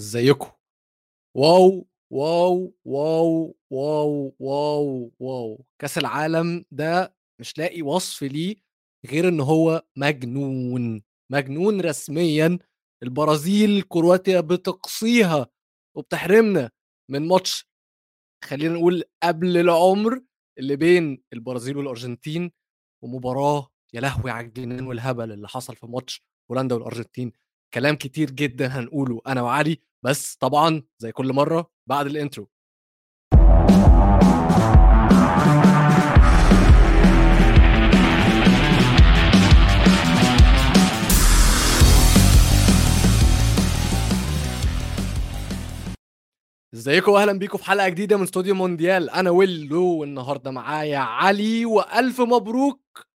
إزيكم؟ واو واو واو واو واو واو. كأس العالم ده مش لاقي وصف ليه غير إن هو مجنون. مجنون رسميا. البرازيل كرواتيا بتقصيها وبتحرمنا من ماتش. خلينا نقول قبل العمر اللي بين البرازيل والأرجنتين ومباراة. يا لهوي على الجنان والهبل اللي حصل في ماتش هولندا والأرجنتين. كلام كتير جدا هنقوله أنا وعلي بس طبعا زي كل مرة بعد الانترو إزيكم واهلا بيكم في حلقة جديدة من استوديو مونديال. أنا ويلو والنهاردة معايا علي وألف مبروك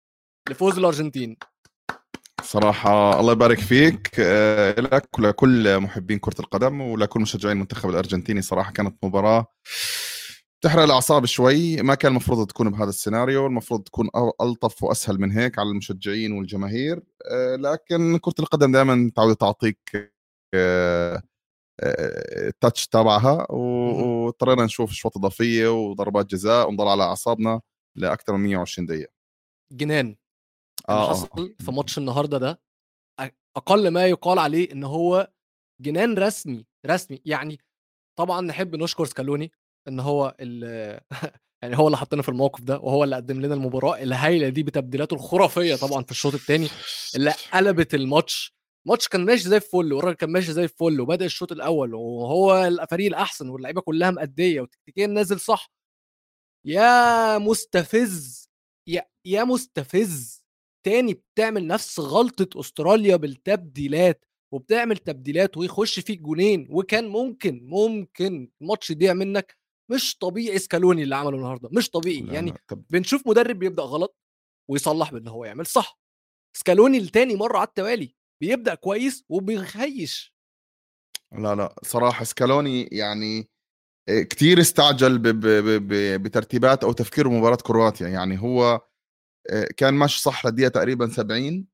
لفوز الأرجنتين. صراحة الله يبارك فيك. آه، لك ولكل محبين كرة القدم ولكل مشجعين المنتخب الأرجنتيني صراحة كانت مباراة تحرق الأعصاب شوي. ما كان المفروض تكون بهذا السيناريو المفروض تكون ألطف وأسهل من هيك على المشجعين والجماهير. آه، لكن كرة القدم دائما تعود تعطيك آه، التاتش تبعها واضطرينا نشوف اشواط إضافية وضربات جزاء ونضل على أعصابنا لأكثر من 120 دقيقة. جنان. اللي آه،, آه. حصل في ماتش النهارده ده أقل ما يقال عليه إن هو جنان رسمي رسمي. يعني طبعا نحب نشكر سكالوني إن هو يعني هو اللي حطنا في الموقف ده وهو اللي قدم لنا المباراة الهايلة دي بتبديلاته الخرافية طبعا في الشوط الثاني اللي قلبت الماتش. ماتش كان ماشي زي الفل والراجل كان ماشي زي الفل وبدأ الشوط الأول وهو الفريق الأحسن واللعيبة كلها مأدية وتكتيكيا نازل صح. يا مستفز يا يا مستفز. تاني بتعمل نفس غلطة أستراليا بالتبديلات وبتعمل تبديلات ويخش فيك جونين وكان ممكن ممكن الماتش يضيع منك مش طبيعي. سكالوني اللي عمله النهارده مش طبيعي. لا يعني لا بنشوف مدرب بيبدأ غلط ويصلح بإن هو يعمل صح. سكالوني التاني مرة على التوالي بيبدأ كويس وبيخيش. لا لا صراحة سكالوني يعني آه، كتير استعجل بترتيبات أو تفكير مباراة كرواتيا. يعني هو كان ماشي صح للدقيقة تقريبا 70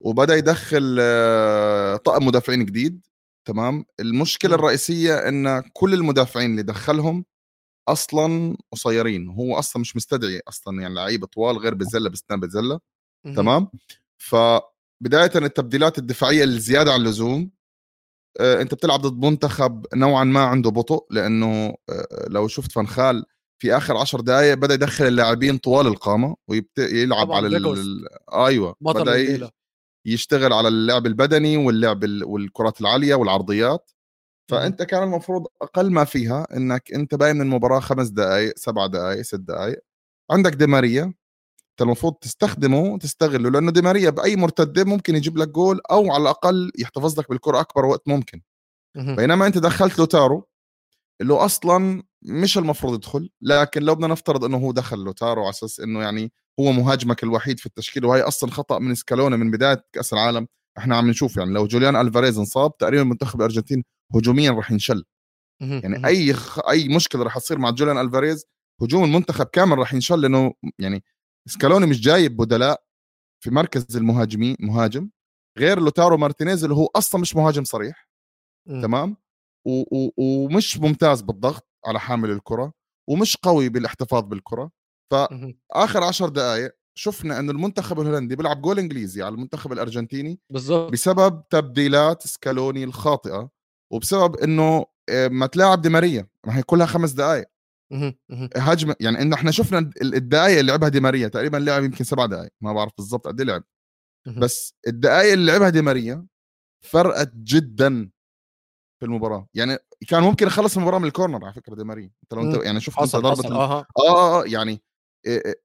وبدأ يدخل آه، طقم مدافعين جديد تمام؟ المشكلة م. الرئيسية إن كل المدافعين اللي دخلهم أصلا قصيرين هو أصلا مش مستدعي أصلا يعني لعيبه طوال غير بزلة بستان بزلة تمام؟ فبداية التبديلات الدفاعية الزيادة عن اللزوم آه، أنت بتلعب ضد منتخب نوعا ما عنده بطء لأنه لو شفت فنخال في آخر عشر دقائق بدأ يدخل اللاعبين طوال القامة ويلعب على ال... أيوه. بدأ يشتغل على اللعب البدني واللعب ال... والكرات العالية والعرضيات. فأنت كان المفروض أقل ما فيها إنك أنت باين من المباراة خمس دقائق سبع دقائق ست دقائق عندك ديماريا أنت المفروض تستخدمه وتستغله لأنه ديماريا بأي مرتده ممكن يجيب لك جول أو على الأقل يحتفظ لك بالكرة أكبر وقت ممكن. بينما أنت دخلت لوتارو اللي أصلا مش المفروض يدخل لكن لو بدنا نفترض إنه هو دخل لوتارو على أساس إنه يعني هو مهاجمك الوحيد في التشكيل وهي أصلا خطأ من سكالونا من بداية كأس العالم إحنا عم نشوف يعني لو جوليان ألفاريز انصاب تقريبا منتخب الارجنتين هجوميا راح ينشل. يعني أي خ... أي مشكلة راح تصير مع جوليان ألفاريز هجوم المنتخب كامل راح ينشل لأنه يعني سكالوني مش جايب بدلاء في مركز المهاجمين مهاجم غير لوتارو مارتينيز اللي هو أصلا مش مهاجم صريح. تمام؟ و... و... ومش ممتاز بالضغط. على حامل الكرة ومش قوي بالاحتفاظ بالكرة. فاخر عشر دقائق شفنا انه المنتخب الهولندي بيلعب جول إنجليزي على المنتخب الأرجنتيني بالظبط بسبب تبديلات سكالوني الخاطئة وبسبب إنه آه، ما تلاعب دي ماريا ما هي كلها خمس دقائق هجمة يعني انه إحنا شفنا الدقائق اللي لعبها دي ماريا تقريبا لعب يمكن سبع دقائق ما بعرف بالضبط قد إيه لعب. بس الدقائق اللي لعبها دي ماريا فرقت جدا. في المباراة. يعني كان ممكن يخلص المباراة من الكورنر على فكرة دي ماري أنت لو أنت يعني شفت أنت ضربة آه،, آه آه يعني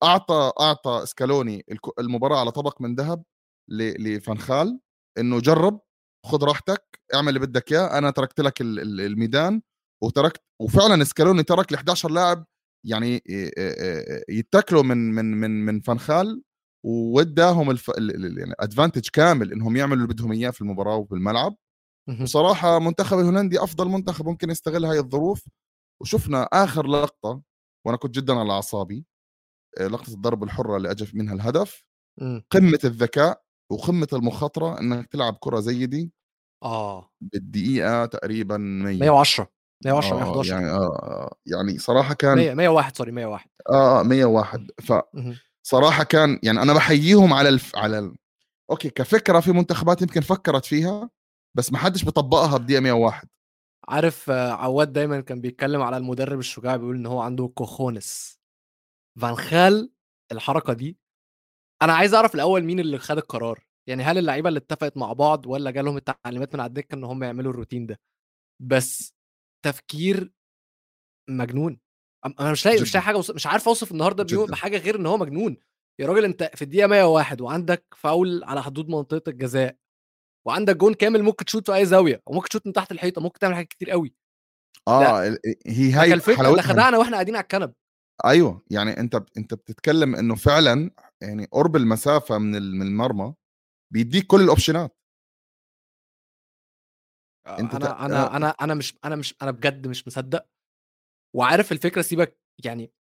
أعطى أعطى سكالوني المباراة على طبق من ذهب لفنخال إنه جرب خذ راحتك اعمل اللي بدك إياه. أنا تركت لك الميدان وتركت وفعلا سكالوني ترك ل 11 لاعب يعني يتكلوا من من من من فنخال واداهم الف... يعني ادفانتج كامل إنهم يعملوا اللي بدهم إياه في المباراة وفي الملعب. بصراحة منتخب الهولندي أفضل منتخب ممكن يستغل هاي الظروف. وشفنا آخر لقطة وأنا كنت جدا على أعصابي آه، لقطة الضرب الحرة اللي اجى منها الهدف. قمة الذكاء وقمة المخاطرة إنك تلعب كرة زي دي. آه. بالدقيقة تقريبا 100 110 110 آه 111 يعني آه يعني صراحة كان 100 101 sorry 101 آه آه 101 مهم. فصراحه كان يعني أنا بحييهم على الف... على ال... okay كفكرة في منتخبات يمكن فكرت فيها بس ما حدش بيطبقها بدقيقه 101 عارف عواد دايما كان بيتكلم على المدرب الشجاع بيقول إن هو عنده cojones فان خال الحركة دي أنا عايز أعرف الأول مين اللي خد القرار يعني هل اللعيبة اللي اتفقت مع بعض ولا جالهم التعليمات من على الدكة إن هم يعملوا الروتين ده بس تفكير مجنون أنا مش لاقي مش. لاقي حاجة. مش عارف أوصف النهارده بيو- جداً. بحاجة غير إن هو مجنون يا راجل أنت في الدقيقة 101 وعندك فاول على حدود منطقة الجزاء وعندك جون كامل ممكن تشوت في أي زاوية وممكن تشوت من تحت الحيطة ممكن تعمل حاجات كتير قوي آه ال- هي ده حلاوتها خدعنا وإحنا قاعدين على الكنب. أيوه يعني أنت أنت بتتكلم إنه فعلا يعني قرب المسافة من ال- من المرمى بيديك كل الأوبشنات. أنت أنا ت- أنا آه. أنا أنا مش أنا مش أنا بجد مش مصدق. وعارف الفكرة سيبك يعني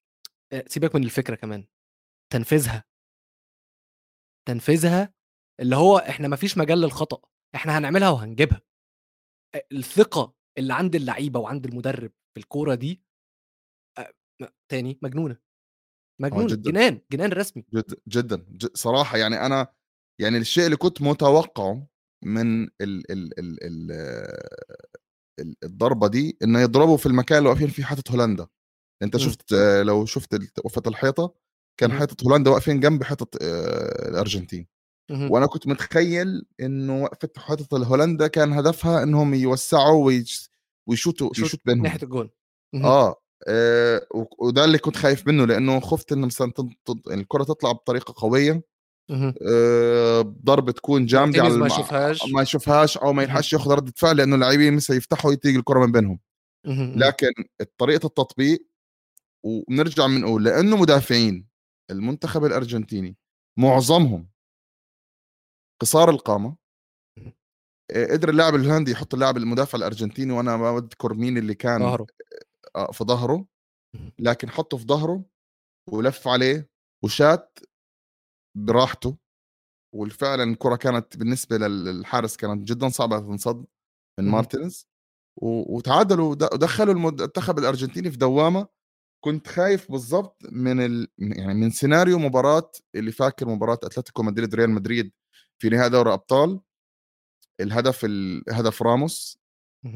آه، سيبك من الفكرة كمان. تنفيذها. تنفيذها اللي هو إحنا ما فيش مجال للخطأ. إحنا هنعملها وهنجيبها. آه، الثقة اللي عند اللعيبة وعند المدرب في الكورة دي آه، تاني مجنونة. مجنونة. جداً. جنان جنان رسمي. جد جدا. صراحة يعني أنا يعني الشيء اللي كنت متوقعه من ال ال ال ال ال الضربة دي إنه يضربوا في المكان اللي واقفين فيه حيطه هولندا. أنت. شفت آه، لو شفت وقفه الحيطة كان. حيطه هولندا واقفين جنب حيطه آه، الأرجنتين. مهم. وأنا كنت متخيل إنه وقفة حيطه الهولندا كان هدفها إنهم يوسعوا ويش- ويشوتوا يشوت بينهم ناحية. آه آه، و- وده اللي كنت خايف منه لأنه خفت انه مثلا الكرة تطلع بطريقة قوية. آه، ضربه تكون جامدة على مارتينيز ما الم... يشوفهاش ما يشوفهاش أو ما. يلحقش ياخذ ردة فعل لأنه اللاعبين مثلا يفتحوا تيجي الكرة من بينهم. لكن طريقة التطبيق وبنرجع بنقول لأنه مدافعين المنتخب الأرجنتيني معظمهم قصار القامة. قدر اللاعب الهولندي يحط اللاعب المدافع الأرجنتيني وأنا ما بذكر مين اللي كان ظهره. آه، في ظهره. لكن حطه في ظهره ولف عليه وشات براحته. وفعلا الكرة كانت بالنسبة لل- للحارس كانت جدا صعبة تنصد من. مارتينز وتعادلوا ود- ودخلوا المنتخب الأرجنتيني في دوامة كنت خايف بالضبط من ال... يعني من سيناريو مباراة اللي فاكر مباراة أتلتيكو مدريد ريال مدريد في نهائي دوري أبطال الهدف ال... هدف راموس.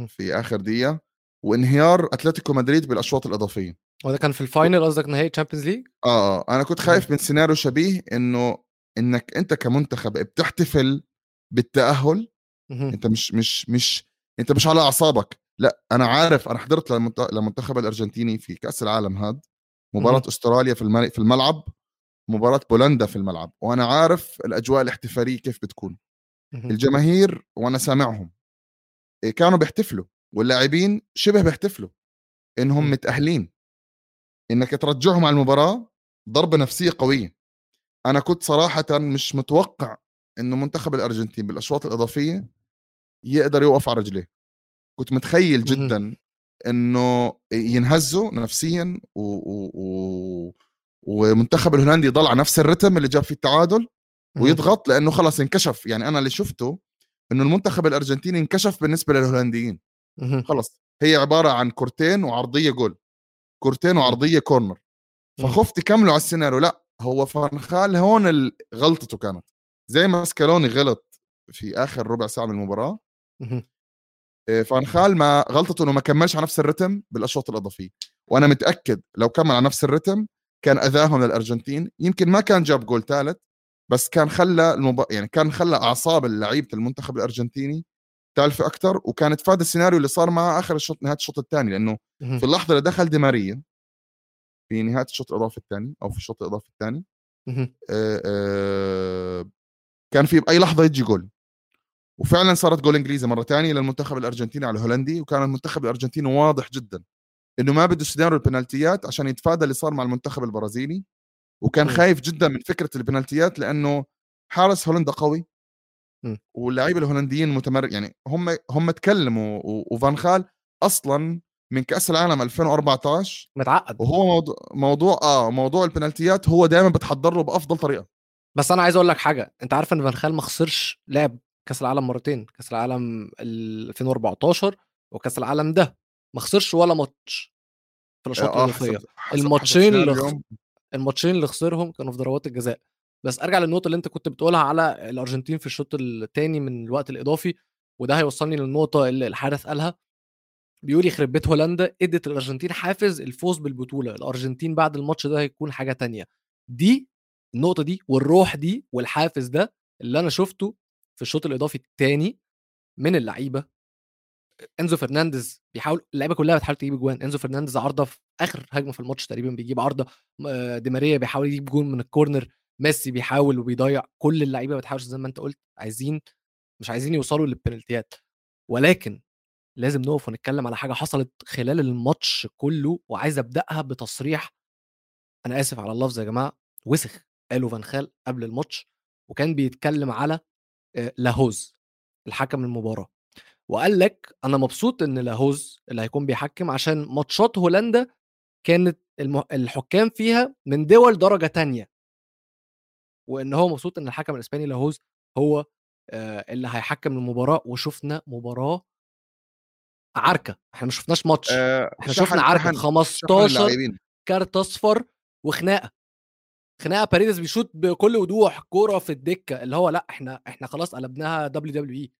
في آخر دقيقة وانهيار أتلتيكو مدريد بالأشواط الإضافية. وده كان في ال final قصدك نهائي Champions League آه آه أنا كنت خايف من سيناريو شبيه إنه إنك أنت كمنتخب بتحتفل بالتأهل أنت مش مش مش أنت مش على أعصابك. لأ أنا عارف أنا حضرت للمنت- للمنتخب الأرجنتيني في كأس العالم هاد مباراة. أستراليا في الملعب. مباراة بولندا في الملعب وأنا عارف الأجواء الاحتفالية كيف بتكون. الجماهير وأنا سامعهم إيه، كانوا بيحتفلوا واللاعبين شبه بيحتفلوا إنهم. متأهلين. إنك ترجعهم على المباراة ضربة نفسية قوية. أنا كنت صراحة مش متوقع إنه منتخب الأرجنتين بالاشواط الإضافية يقدر يوقف على رجليه. كنت متخيل. جدا إنه ينهزوا نفسيا و... و... و... ومنتخب الهولندي يضل على نفس الرتم اللي جاب فيه التعادل ويضغط لأنه خلص انكشف. يعني أنا اللي شفته إنه المنتخب الأرجنتيني انكشف بالنسبة للهولنديين. خلص هي عبارة عن كورتين وعرضية جول. كورتين وعرضية كورنر. فخفت يكملوا على السيناريو. لا هو فانخال هون غلطته كانت. زي ما سكالوني غلط في آخر ربع ساعة من المباراة. إيه، فانخال ما غلطته إنه ما كملش على نفس الرتم بالأشواط الإضافية. وأنا متأكد لو كمل على نفس الرتم كان اذاهم للأرجنتين. يمكن ما كان جاب جول ثالث بس كان خلى المب... يعني كان خلى أعصاب اللعيبة المنتخب الأرجنتيني تالفه أكثر وكان تفادى السيناريو اللي صار معه آخر الشوط نهاية الشوط الثاني لأنه. في اللحظة اللي دخل دي ماريا في نهاية الشوط الإضافي الثاني أو في الشوط الإضافي الثاني كان في بأي لحظة يجي جول. وفعلا صارت جول إنجليزي مرة ثانية للمنتخب الأرجنتيني على الهولندي وكان المنتخب الأرجنتيني واضح جدا. إنه ما بده سيناريو البنالتيات عشان يتفادى اللي صار مع المنتخب البرازيلي. وكان. خايف جدا من فكرة البنالتيات لأنه حارس هولندا قوي. واللاعبين الهولنديين متمر يعني هم هم تكلموا وفان خال أصلا من كأس العالم 2014 متعقد. وهو موضوع موضوع آه موضوع البنالتيات هو دائما بتحضر له بأفضل طريقة. بس أنا عايز أقول لك حاجة أنت عارف إن فان خال ما خسرش لعب كأس العالم مرتين كأس العالم 2014 وكأس العالم ده. ما خسرش ولا ماتش في الأشواط آه الإضافية. الماتشين اللي. خ... الماتشين اللي خسرهم كانوا في ضربات الجزاء. بس أرجع للنقطة اللي أنت كنت بتقولها على الأرجنتين في الشوط الثاني من الوقت الإضافي وده هيوصلني للنقطة اللي الحارس قالها. بيقول يخرب بيت هولندا إدت الأرجنتين حافز الفوز بالبطولة. الأرجنتين بعد الماتش ده هيكون حاجة تانية. دي النقطة دي والروح دي والحافز ده اللي أنا شفته في الشوط الإضافي الثاني من اللعيبة إنزو فرنانديز بيحاول اللعيبة كلها بتحاول تجيب جوان إنزو فرنانديز عارضة في آخر هجمة في الماتش تقريبا بيجيب عارضة م- دي ماريا بيحاول يجيب جون من الكورنر ميسي بيحاول وبيضيع كل اللعيبة بتحاول زي ما أنت قلت عايزين مش عايزين يوصلوا للبنالتيات. ولكن لازم نقف ونتكلم على حاجة حصلت خلال الماتش كله وعايز أبدأها بتصريح أنا آسف على اللفظ يا جماعة وسخ قاله فان خال قبل الماتش وكان بيتكلم على آه، لاهوز الحكم المباراة. وقال لك أنا مبسوط إن لاهوز اللي هيكون بيحكم عشان ماتشات هولندا كانت الحكام فيها من دول درجة تانية. وإن هو مبسوط إن الحكم الإسباني لاهوز هو آه، اللي هيحكم المباراة وشفنا مباراة عركة. إحنا ما شفناش ماتش. آه إحنا شفنا عركة شحن- شحن 15 اللاعبين. كارت أصفر وخناقة. خناقة باريدس بيشوط بكل وضوح كوره في الدكة. اللي هو لأ إحنا إحنا خلاص قلبناها WWE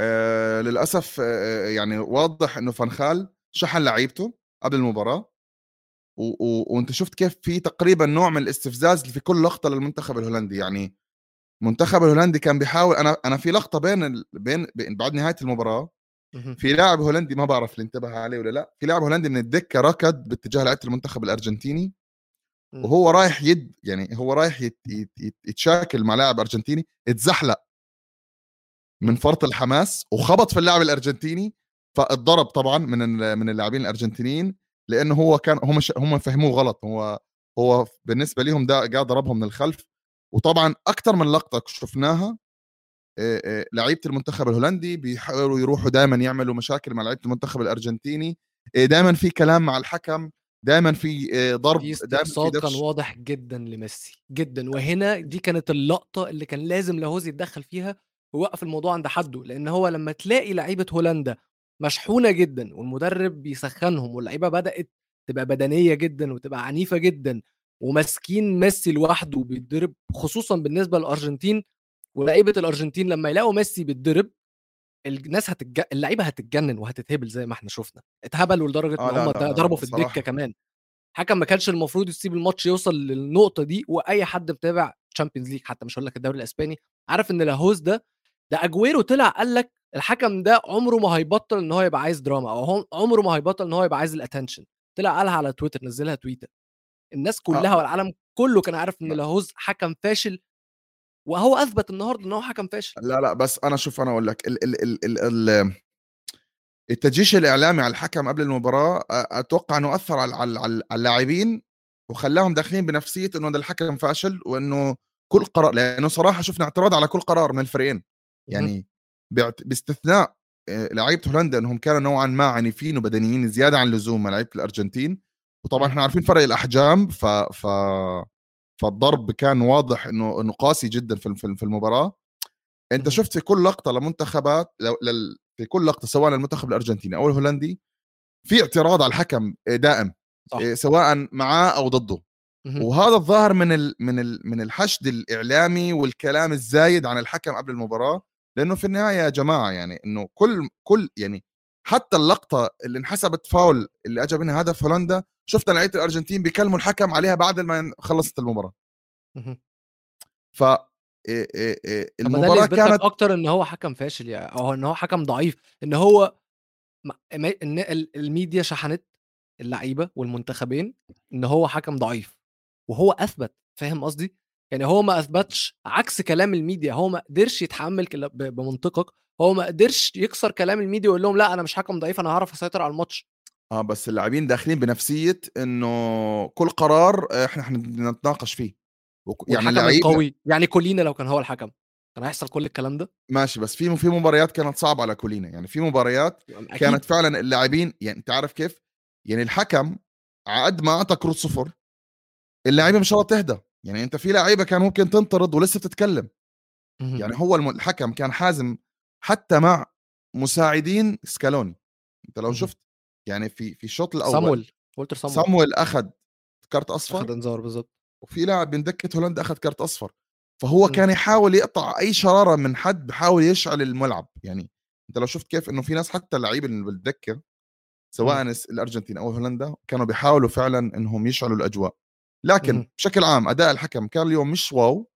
آه للأسف آه يعني واضح إنه فنخال شحن لعيبته قبل المباراة. وأنت شفت كيف في تقريبا نوع من الاستفزاز في كل لقطة للمنتخب الهولندي. يعني المنتخب الهولندي كان بيحاول أنا أنا في لقطة بين ال... بين, بعد نهاية المباراة في لاعب هولندي ما بعرف اللي انتبه عليه ولا لا في لاعب هولندي من الدكة ركض باتجاه لعيبة المنتخب الأرجنتيني. وهو رايح يد يعني هو رايح يت... يت... يت... يتشاكل مع لاعب أرجنتيني اتزحلق. من فرط الحماس وخبط في اللاعب الأرجنتيني فاتضرب طبعا من من اللاعبين الأرجنتينيين لأنه هو كان هم. هم فهموه غلط. هو هو بالنسبة لهم ده جاء ضربهم من الخلف وطبعا أكثر من لقطة شفناها لعيبة المنتخب الهولندي بيحاولوا يروحوا دائما يعملوا مشاكل مع لعيبة المنتخب الأرجنتيني. دائما في كلام مع الحكم دائما في ضرب في دائما في كان واضح جدا لميسي جدا. وهنا دي كانت اللقطة اللي كان لازم لاهوز يتدخل فيها ويوقف الموضوع عند حده لأن هو لما تلاقي لعيبة هولندا مشحونة جدا والمدرب بيسخنهم واللعيبة بدأت تبقى بدنية جدا وتبقى عنيفة جدا وماسكين ميسي لوحده بيتضرب خصوصا بالنسبة للأرجنتين ولعيبة الأرجنتين لما يلاقوا ميسي بيتضرب الناس هتتج... اللعيبة هتتجنن وهتتهبل زي ما إحنا شفنا اتهبلوا لدرجة آه ان لا هم ضربوا في الدكة. كمان حكم ما كانش المفروض يسيب الماتش يوصل للنقطة دي وأي حد متابع Champions League حتى مش هقول لك الدوري الإسباني عارف إن لاهوز ده ده أجويرو طلع قال لك الحكم ده عمره ما هيبطل إن هو يبقى عايز دراما أو عمره ما هيبطل إن هو يبقى عايز ال attention طلع قالها على تويتر نزلها تويتر الناس كلها آه. والعالم كله كان عارف إن لا. لاهوز حكم فاشل وهو أثبت النهارده إن هو حكم فاشل لا لا بس أنا شوف أنا أقول لك ال ال ال ال ال التجيش الإعلامي على الحكم قبل المباراة أتوقع إنه أثر على على على اللاعبين وخلاهم داخلين بنفسية إنه ده الحكم فاشل وإنه كل قرار لأنه صراحة شفنا اعتراض على كل قرار من الفريقين يعني باستثناء آه، لعيبة هولندا إنهم كانوا نوعا ما عنيفين وبدنيين زيادة عن اللزوم مع لعيبة الأرجنتين وطبعا. إحنا عارفين فرق الأحجام ف ف فالضرب كان واضح إنه إنه قاسي جدا في في المباراة أنت. شفت في كل لقطة لمنتخبات لل... في كل لقطة سواء للمنتخب الأرجنتيني أو الهولندي في اعتراض على الحكم دائم صح. إيه، سواء معاه أو ضده. وهذا الظاهر من ال... من ال... من الحشد الإعلامي والكلام الزايد عن الحكم قبل المباراة لأنه في النهاية يا جماعة يعني إنه كل كل يعني حتى اللقطة اللي انحسبت فاول اللي اجى منها هدف هولندا شفنا لعيبة الأرجنتين بيكلموا الحكم عليها بعد ما خلصت المباراة. ف إيه إيه إيه المباراة كانت أكتر إن هو حكم فاشل يعني أو إن هو حكم ضعيف إن هو إن ال- الميديا شحنت اللعيبة والمنتخبين إن هو حكم ضعيف وهو أثبت فاهم قصدي يعني هو ما أثبتش عكس كلام الميديا هو ما قدرش يتحمل بمنطقك هو ما قدرش يكسر كلام الميديا ويقول لهم لا أنا مش حكم ضعيف أنا هعرف أسيطر على الماتش. آه بس اللاعبين داخلين بنفسية إنه كل قرار إحنا حنتناقش فيه. وك- يعني والحكم اللعيبة القوي يعني كولينا لو كان هو الحكم. كان هيحصل كل الكلام ده؟ ماشي بس في في مباريات كانت صعبة على كولينا. يعني في مباريات أكيد. كانت فعلا اللاعبين يعني أنت عارف كيف؟ يعني الحكم عقد ما أعطى كروت صفر. اللاعيبه مش الله تهدى. يعني أنت في لعيبة كان ممكن تنطرد ولسه بتتكلم يعني هو الحكم كان حازم حتى مع مساعدين سكالوني. أنت لو شفت يعني في في الشوط الأول صامويل والتر صامويل. صامويل اخذ كارت أصفر اخذ انذار بالظبط وفي لاعب من دكة هولندا اخذ كارت أصفر. فهو م. كان يحاول يقطع أي شرارة من حد بحاول يشعل الملعب. يعني أنت لو شفت كيف إنه في ناس حتى اللعيبه اللي بالدكة سواء م. الأرجنتين أو هولندا كانوا بيحاولوا فعلا إنهم يشعلوا الأجواء. لكن م. بشكل عام أداء الحكم كان اليوم مش واو.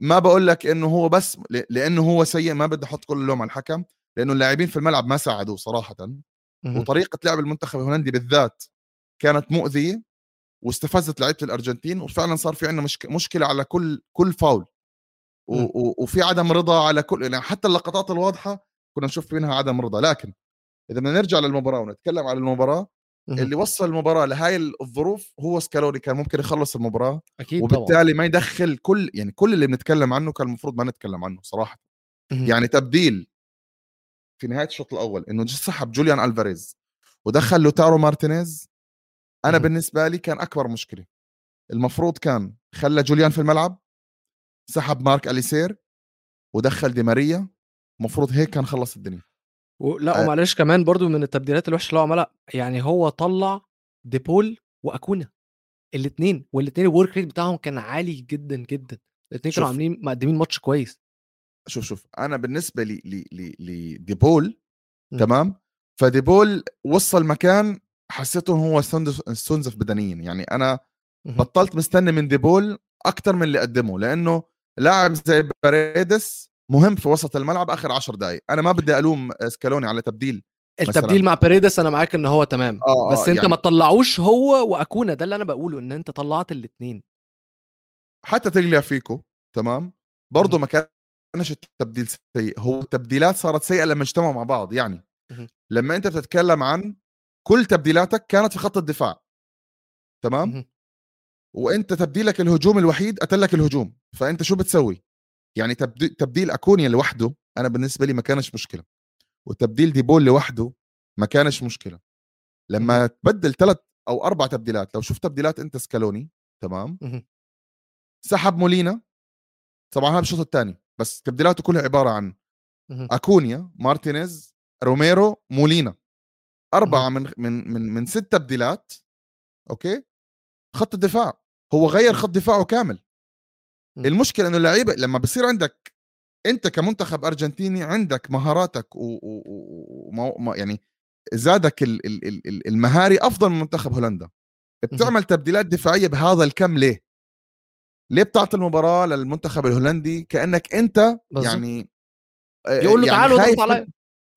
ما بقول لك إنه هو بس لأنه هو سيء ما بدي أحط كل اللوم على الحكم لأنه اللاعبين في الملعب ما ساعدوه صراحة. وطريقة لعب المنتخب الهولندي بالذات كانت مؤذية واستفزت لعيبة الأرجنتين وفعلا صار في عندنا مشك... مشكلة على كل كل فاول. و... و... وفي عدم رضا على كل يعني حتى اللقطات الواضحة كنا نشوف منها عدم رضا. لكن إذا بدنا نرجع للمباراة ونتكلم على المباراة اللي وصل المباراة لهاي الظروف هو سكالوني كان ممكن يخلص المباراة. أكيد وبالتالي طبعا. ما يدخل كل يعني كل اللي بنتكلم عنه كان المفروض ما نتكلم عنه صراحة. يعني تبديل في نهاية الشوط الأول إنه سحب جوليان ألفاريز ودخل لوتارو مارتينيز أنا بالنسبة لي كان أكبر مشكلة. المفروض كان خلى جوليان في الملعب سحب ماك أليستر ودخل دي ماريا المفروض هيك كان خلص الدنيا. لا آه. ومعلش كمان برضو من التبديلات الوحشة اللي هو عملها يعني هو طلع ديبول وأكونا الاثنين والاثنين ال work rate بتاعهم كان عالي جدا جدا. الاثنين كانوا عاملين مقدمين ماتش كويس. شوف شوف أنا بالنسبة لي لي لي لديبول تمام؟ فديبول وصل مكان حسيته هو استنزف بدنيا يعني أنا بطلت مستني من ديبول أكثر من اللي قدمه لأنه لاعب زي باريدس مهم في وسط الملعب آخر 10 دقائق أنا ما بدي ألوم سكالوني على تبديل التبديل مع باريدس أنا معاك ان هو تمام. آه, آه، بس أنت يعني... ما تطلعوش هو وأكونا ده اللي أنا بقوله إن أنت طلعت الاثنين حتى تغلي فيكو تمام؟ برضه ما كانش التبديل سيء. هو التبديلات صارت سيئة لما اجتمعوا مع بعض يعني. لما أنت بتتكلم عن كل تبديلاتك كانت في خط الدفاع. تمام؟ وأنت تبديلك الهجوم الوحيد قتلك الهجوم. فأنت شو بتسوي؟ يعني تبديل أكونيا لوحده أنا بالنسبة لي ما كانش مشكلة. وتبديل ديبول لوحده ما كانش مشكلة. لما تبدل ثلاث أو أربع تبديلات لو شفت تبديلات أنت سكالوني تمام؟ سحب مولينا طبعا هذا الشوط الثاني بس تبديلاته كلها عبارة عن أكونيا مارتينيز روميرو مولينا. أربعة من من من من ست تبديلات أوكي؟ خط الدفاع. هو غير خط دفاعه كامل. المشكلة إنه اللعيبة لما بصير عندك أنت كمنتخب أرجنتيني عندك مهاراتك و, و... و... يعني زادك ال... ال... المهاري أفضل من منتخب هولندا. بتعمل تبديلات دفاعية بهذا الكم ليه؟ ليه بتعطي المباراة للمنتخب الهولندي كأنك أنت. يعني يقول له يعني تعالوا علي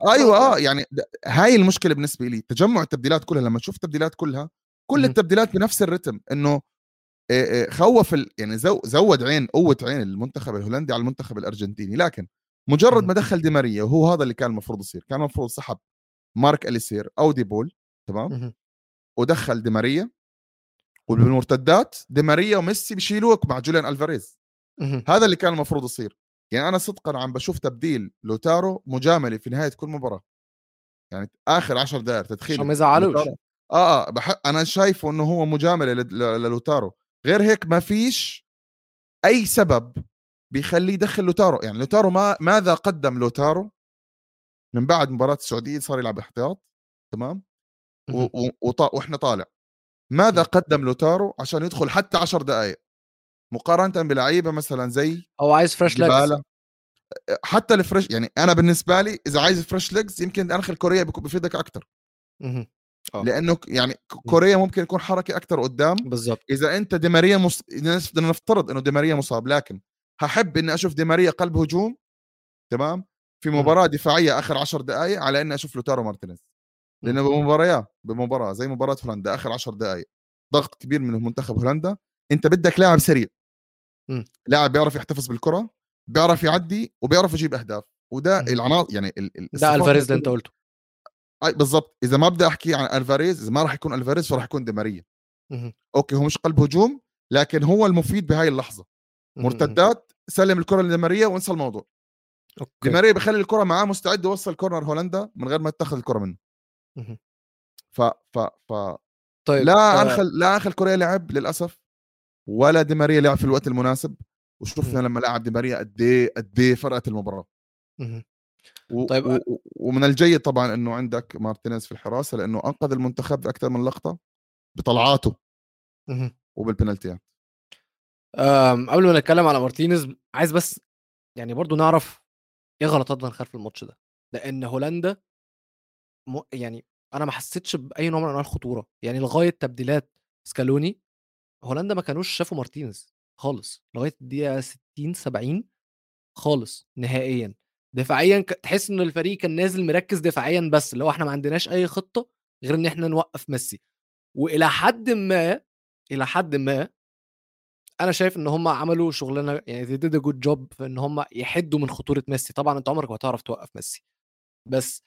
أيوه آه. يعني هاي المشكلة بالنسبة لي تجمع التبديلات كلها لما تشوف التبديلات كلها كل التبديلات بنفس الرتم إنه خوف ال... يعني زو... زود عين قوة عين المنتخب الهولندي على المنتخب الأرجنتيني لكن مجرد ما دخل دي ماريا وهو هذا اللي كان المفروض يصير كان المفروض سحب ماك أليستر أو دي بول تمام؟ ودخل دي ماريا وبالمرتدات دي ماريا وميسي بيشيلوك مع جوليان ألفاريز. هذا اللي كان المفروض يصير. يعني أنا صدقا عم بشوف تبديل لوتارو مجاملة في نهاية كل مباراة. يعني آخر 10 دقائق تدخيل عشان ما يزعلوش. آه آه بح... أنا شايفه إنه هو مجاملة للوتارو. غير هيك ما فيش أي سبب بيخليه يدخل لوتارو. يعني لوتارو ما ماذا قدم لوتارو؟ من بعد مباراة السعودية صار يلعب إحتياط تمام؟ و... و... وإحنا طالع. ماذا قدم لوتارو عشان يدخل حتى 10 دقائق مقارنة بلعيبة مثلا زي أو عايز fresh legs حتى ال fresh يعني أنا بالنسبة لي إذا عايز fresh legs يمكن أنخل كوريا بفيدك أكثر أوه. لأنه يعني كوريا ممكن يكون حركة أكثر قدام. بالضبط. إذا أنت دي ماريا مص... بدنا نفترض إنه دي ماريا مصاب لكن هحب إني أشوف دي ماريا قلب هجوم تمام؟ في مباراة دفاعية آخر 10 دقائق على إني أشوف لوتارو مارتينيز. لأنه بمباريات بمباراة زي مباراة هولندا آخر 10 دقائق ضغط كبير من منتخب هولندا. أنت بدك لاعب سريع. لاعب بيعرف يحتفظ بالكرة بيعرف يعدي وبيعرف يجيب أهداف. وده العناصر يعني ده ألفاريز اللي أنت قلته. أي بالضبط. إذا ما بدي أحكي عن ألفاريز إذا ما راح يكون ألفاريز فراح يكون دي أوكي هو مش قلب هجوم لكن هو المفيد بهاي اللحظة. مرتدات سلم الكرة لدي وانسى الموضوع. أوكي. دي ماريا بخلي الكرة معاه مستعد يوصل كورنر هولندا من غير ما يتخذ الكرة منه. ف ف ف. طيب لا آه. أنخل لا أنخل كوريا لعب للأسف ولا دي ماريا لعب في الوقت المناسب. وشفنا لما لعب دي ماريا قد إيه قد إيه فرقت المباراة. و... طيب و... ومن الجيد طبعا إنه عندك مارتينيز في الحراسة لأنه أنقذ المنتخب بأكثر من لقطة بطلعاته وبالبنالتيات. قبل ما نتكلم على مارتينيز عايز بس يعني برضو نعرف إيه غلطات فان خال في الماتش ده؟ لأن هولندا م... يعني أنا ما حسيتش بأي نوع من أنواع الخطورة. يعني لغاية تبديلات سكالوني هولندا ما كانوش شافوا مارتينيز خالص. لغاية الدقيقة 60 70 خالص نهائيا. دفاعيا تحس ان الفريق كان نازل مركز دفاعيا بس اللي هو إحنا ما عندناش أي خطة غير إن إحنا نوقف ميسي. وإلى حد ما إلى حد ما أنا شايف إن هم عملوا شغلانة يعني they did a good job في إن هم يحدوا من خطورة ميسي. طبعا أنت عمرك ما هتعرف توقف ميسي. بس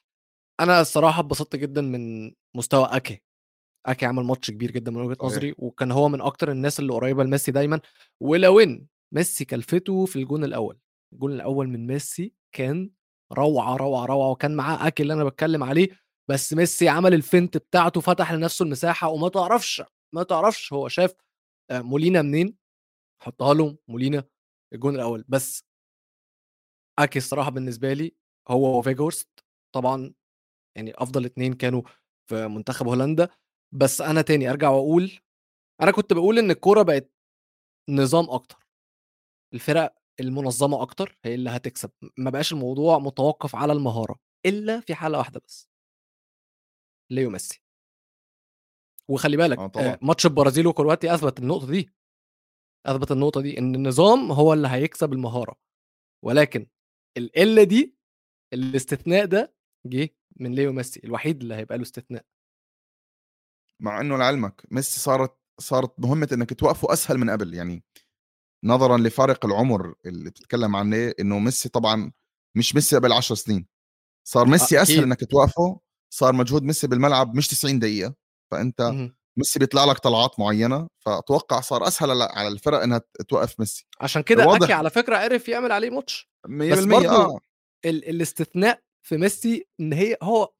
أنا الصراحة اتبسطت جدا من مستوى أكي. أكي عمل ماتش كبير جدا من وجهة نظري وكان هو من أكتر الناس اللي قريبة لميسي دايما. ولو إن ميسي كلفته في الجون الأول الجون الأول من ميسي كان روعة روعة روعة وكان معاه اكي اللي أنا بتكلم عليه بس ميسي عمل الفنت بتاعته فتح لنفسه المساحة وما تعرفش ما تعرفش هو شاف آه، مولينا منين حطها له مولينا الجون الأول. بس أكي الصراحة بالنسبة لي هو وفيجورست طبعا يعني أفضل اتنين كانوا في منتخب هولندا. بس أنا تاني أرجع وأقول أنا كنت بقول إن الكورة بقت نظام أكتر. الفرق المنظمة أكتر هي اللي هتكسب. ما بقاش الموضوع متوقف على المهارة إلا في حالة واحدة بس. ليو ميسي. وخلي بالك آه, آه، ماتش البرازيل وكرواتيا اثبت النقطة دي. اثبت النقطة دي إن النظام هو اللي هيكسب المهارة. ولكن القله دي الاستثناء ده جه من ليو ميسي الوحيد اللي هيبقى له استثناء. مع إنه لعلمك ميسي صارت صارت مهمة إنك توقفه أسهل من قبل يعني نظرا لفارق العمر اللي بتتكلم عنه إنه ميسي طبعا مش ميسي قبل 10 سنين. صار ميسي أسهل إنك توقفه صار مجهود ميسي بالملعب مش 90 دقيقة. فأنت ميسي بيطلع لك طلعات معينة فأتوقع صار أسهل على الفرق إنها توقف ميسي. عشان كده اكي على فكرة عرف يعمل عليه ماتش. بس برضه آه. ال- الاستثناء في ميسي إن هي هو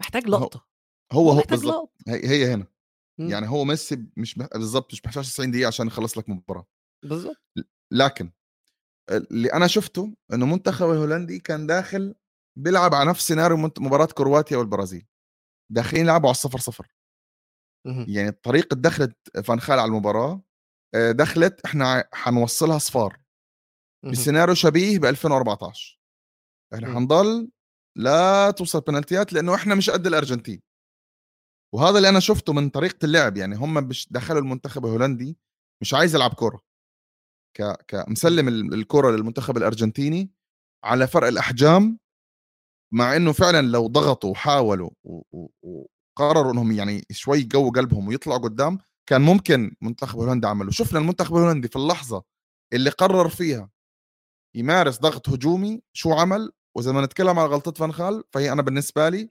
محتاج لقطة. هو هو بالظبط هي, هي هنا. م. يعني هو ميسي مش بالظبط مش محتاج 90 دقيقة عشان يخلص لك مباراة. بالظبط لكن اللي أنا شفته إنه منتخب الهولندي كان داخل بيلعب على نفس سيناريو مباراة كرواتيا والبرازيل. داخلين يلعبوا على الصفر صفر. يعني طريقه دخلت فانخال على المباراة دخلت إحنا حنوصلها صفار. بسيناريو شبيه ب 2014 إحنا حنضل لا توصل بنالتيات لأنه إحنا مش قد الأرجنتين. وهذا اللي أنا شفته من طريقة اللعب يعني هم دخلوا المنتخب الهولندي مش عايز يلعب كورة. ك كمسلم الكرة للمنتخب الأرجنتيني على فرق الأحجام مع إنه فعلا لو ضغطوا وحاولوا وقرروا إنهم يعني شوي يقووا قلبهم ويطلعوا قدام كان ممكن منتخب هولندا عمله. شفنا المنتخب الهولندي في اللحظة اللي قرر فيها يمارس ضغط هجومي شو عمل؟ وإذا ما نتكلم على غلطة فان خال فهي أنا بالنسبة لي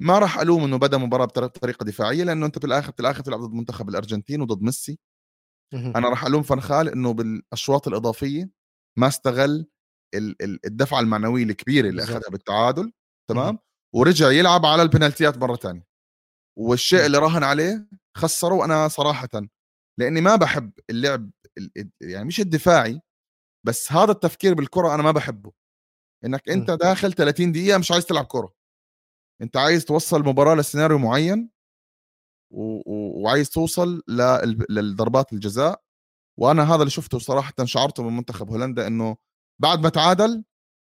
ما راح ألوم إنه بدأ مباراة بطريقة دفاعية لأنه أنت في الآخر في الآخر تلعب ضد منتخب الأرجنتين وضد ميسي. أنا راح ألوم فان خال إنه بالأشواط الإضافية ما استغل الدفعه المعنويه الكبيره اللي أخذها بالتعادل تمام؟ ورجع يلعب على البنالتيات مرة ثانية والشيء اللي راهن عليه خسره وأنا صراحة لأني ما بحب اللعب يعني مش الدفاعي بس هذا التفكير بالكرة أنا ما بحبه. إنك أنت داخل 30 دقيقة مش عايز تلعب كرة. أنت عايز توصل المباراه لسيناريو معين. وعايز توصل لل... للضربات الجزاء. وأنا هذا اللي شفته صراحة شعرته من منتخب هولندا إنه بعد ما تعادل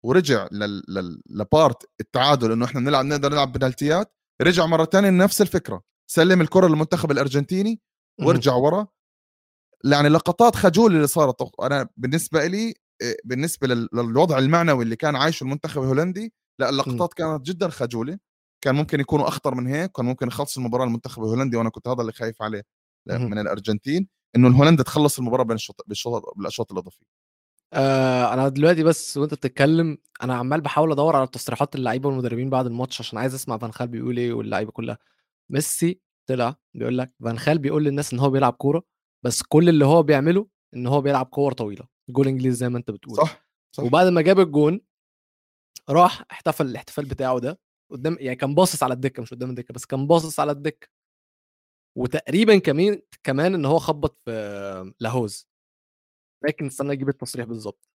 ورجع. لبارت التعادل إنه إحنا بنلعب نقدر نلعب بنالتيات رجع مرة ثانية لنفس الفكرة. سلم الكرة للمنتخب الأرجنتيني وارجع ورا. يعني لقطات خجول اللي صارت. أنا بالنسبة لي آه، بالنسبة للوضع المعنوي اللي كان عايشه المنتخب الهولندي لا اللقطات كانت جدا خجولة. كان ممكن يكونوا أخطر من هيك كان ممكن يخلص المباراة المنتخب الهولندي وأنا كنت هذا اللي خايف عليه من الأرجنتين إنه الهولندا تخلص المباراة بين الشوط بالأشواط الإضافية. آه أنا دلوقتي بس وأنت بتتكلم أنا عمال بحاول أدور على تصريحات اللعيبة والمدربين بعد الماتش عشان عايز أسمع فان خال بيقول إيه واللعيبة كلها. ميسي طلع بيقول لك فان خال بيقول للناس إن هو بيلعب كورة بس كل اللي هو بيعمله إن هو بيلعب كور طويلة. جول إنجليزي زي ما أنت بتقول. صح, صح. وبعد ما جاب الجون راح احتفل الاحتفال بتاعه ده قدام يعني كان باصص على الدكة مش قدام الدكة بس كان باصص على الدكة. وتقريبا كمان كمان إن هو خبط في لاهوز. لكن استنى أجيب التصريح بالظبط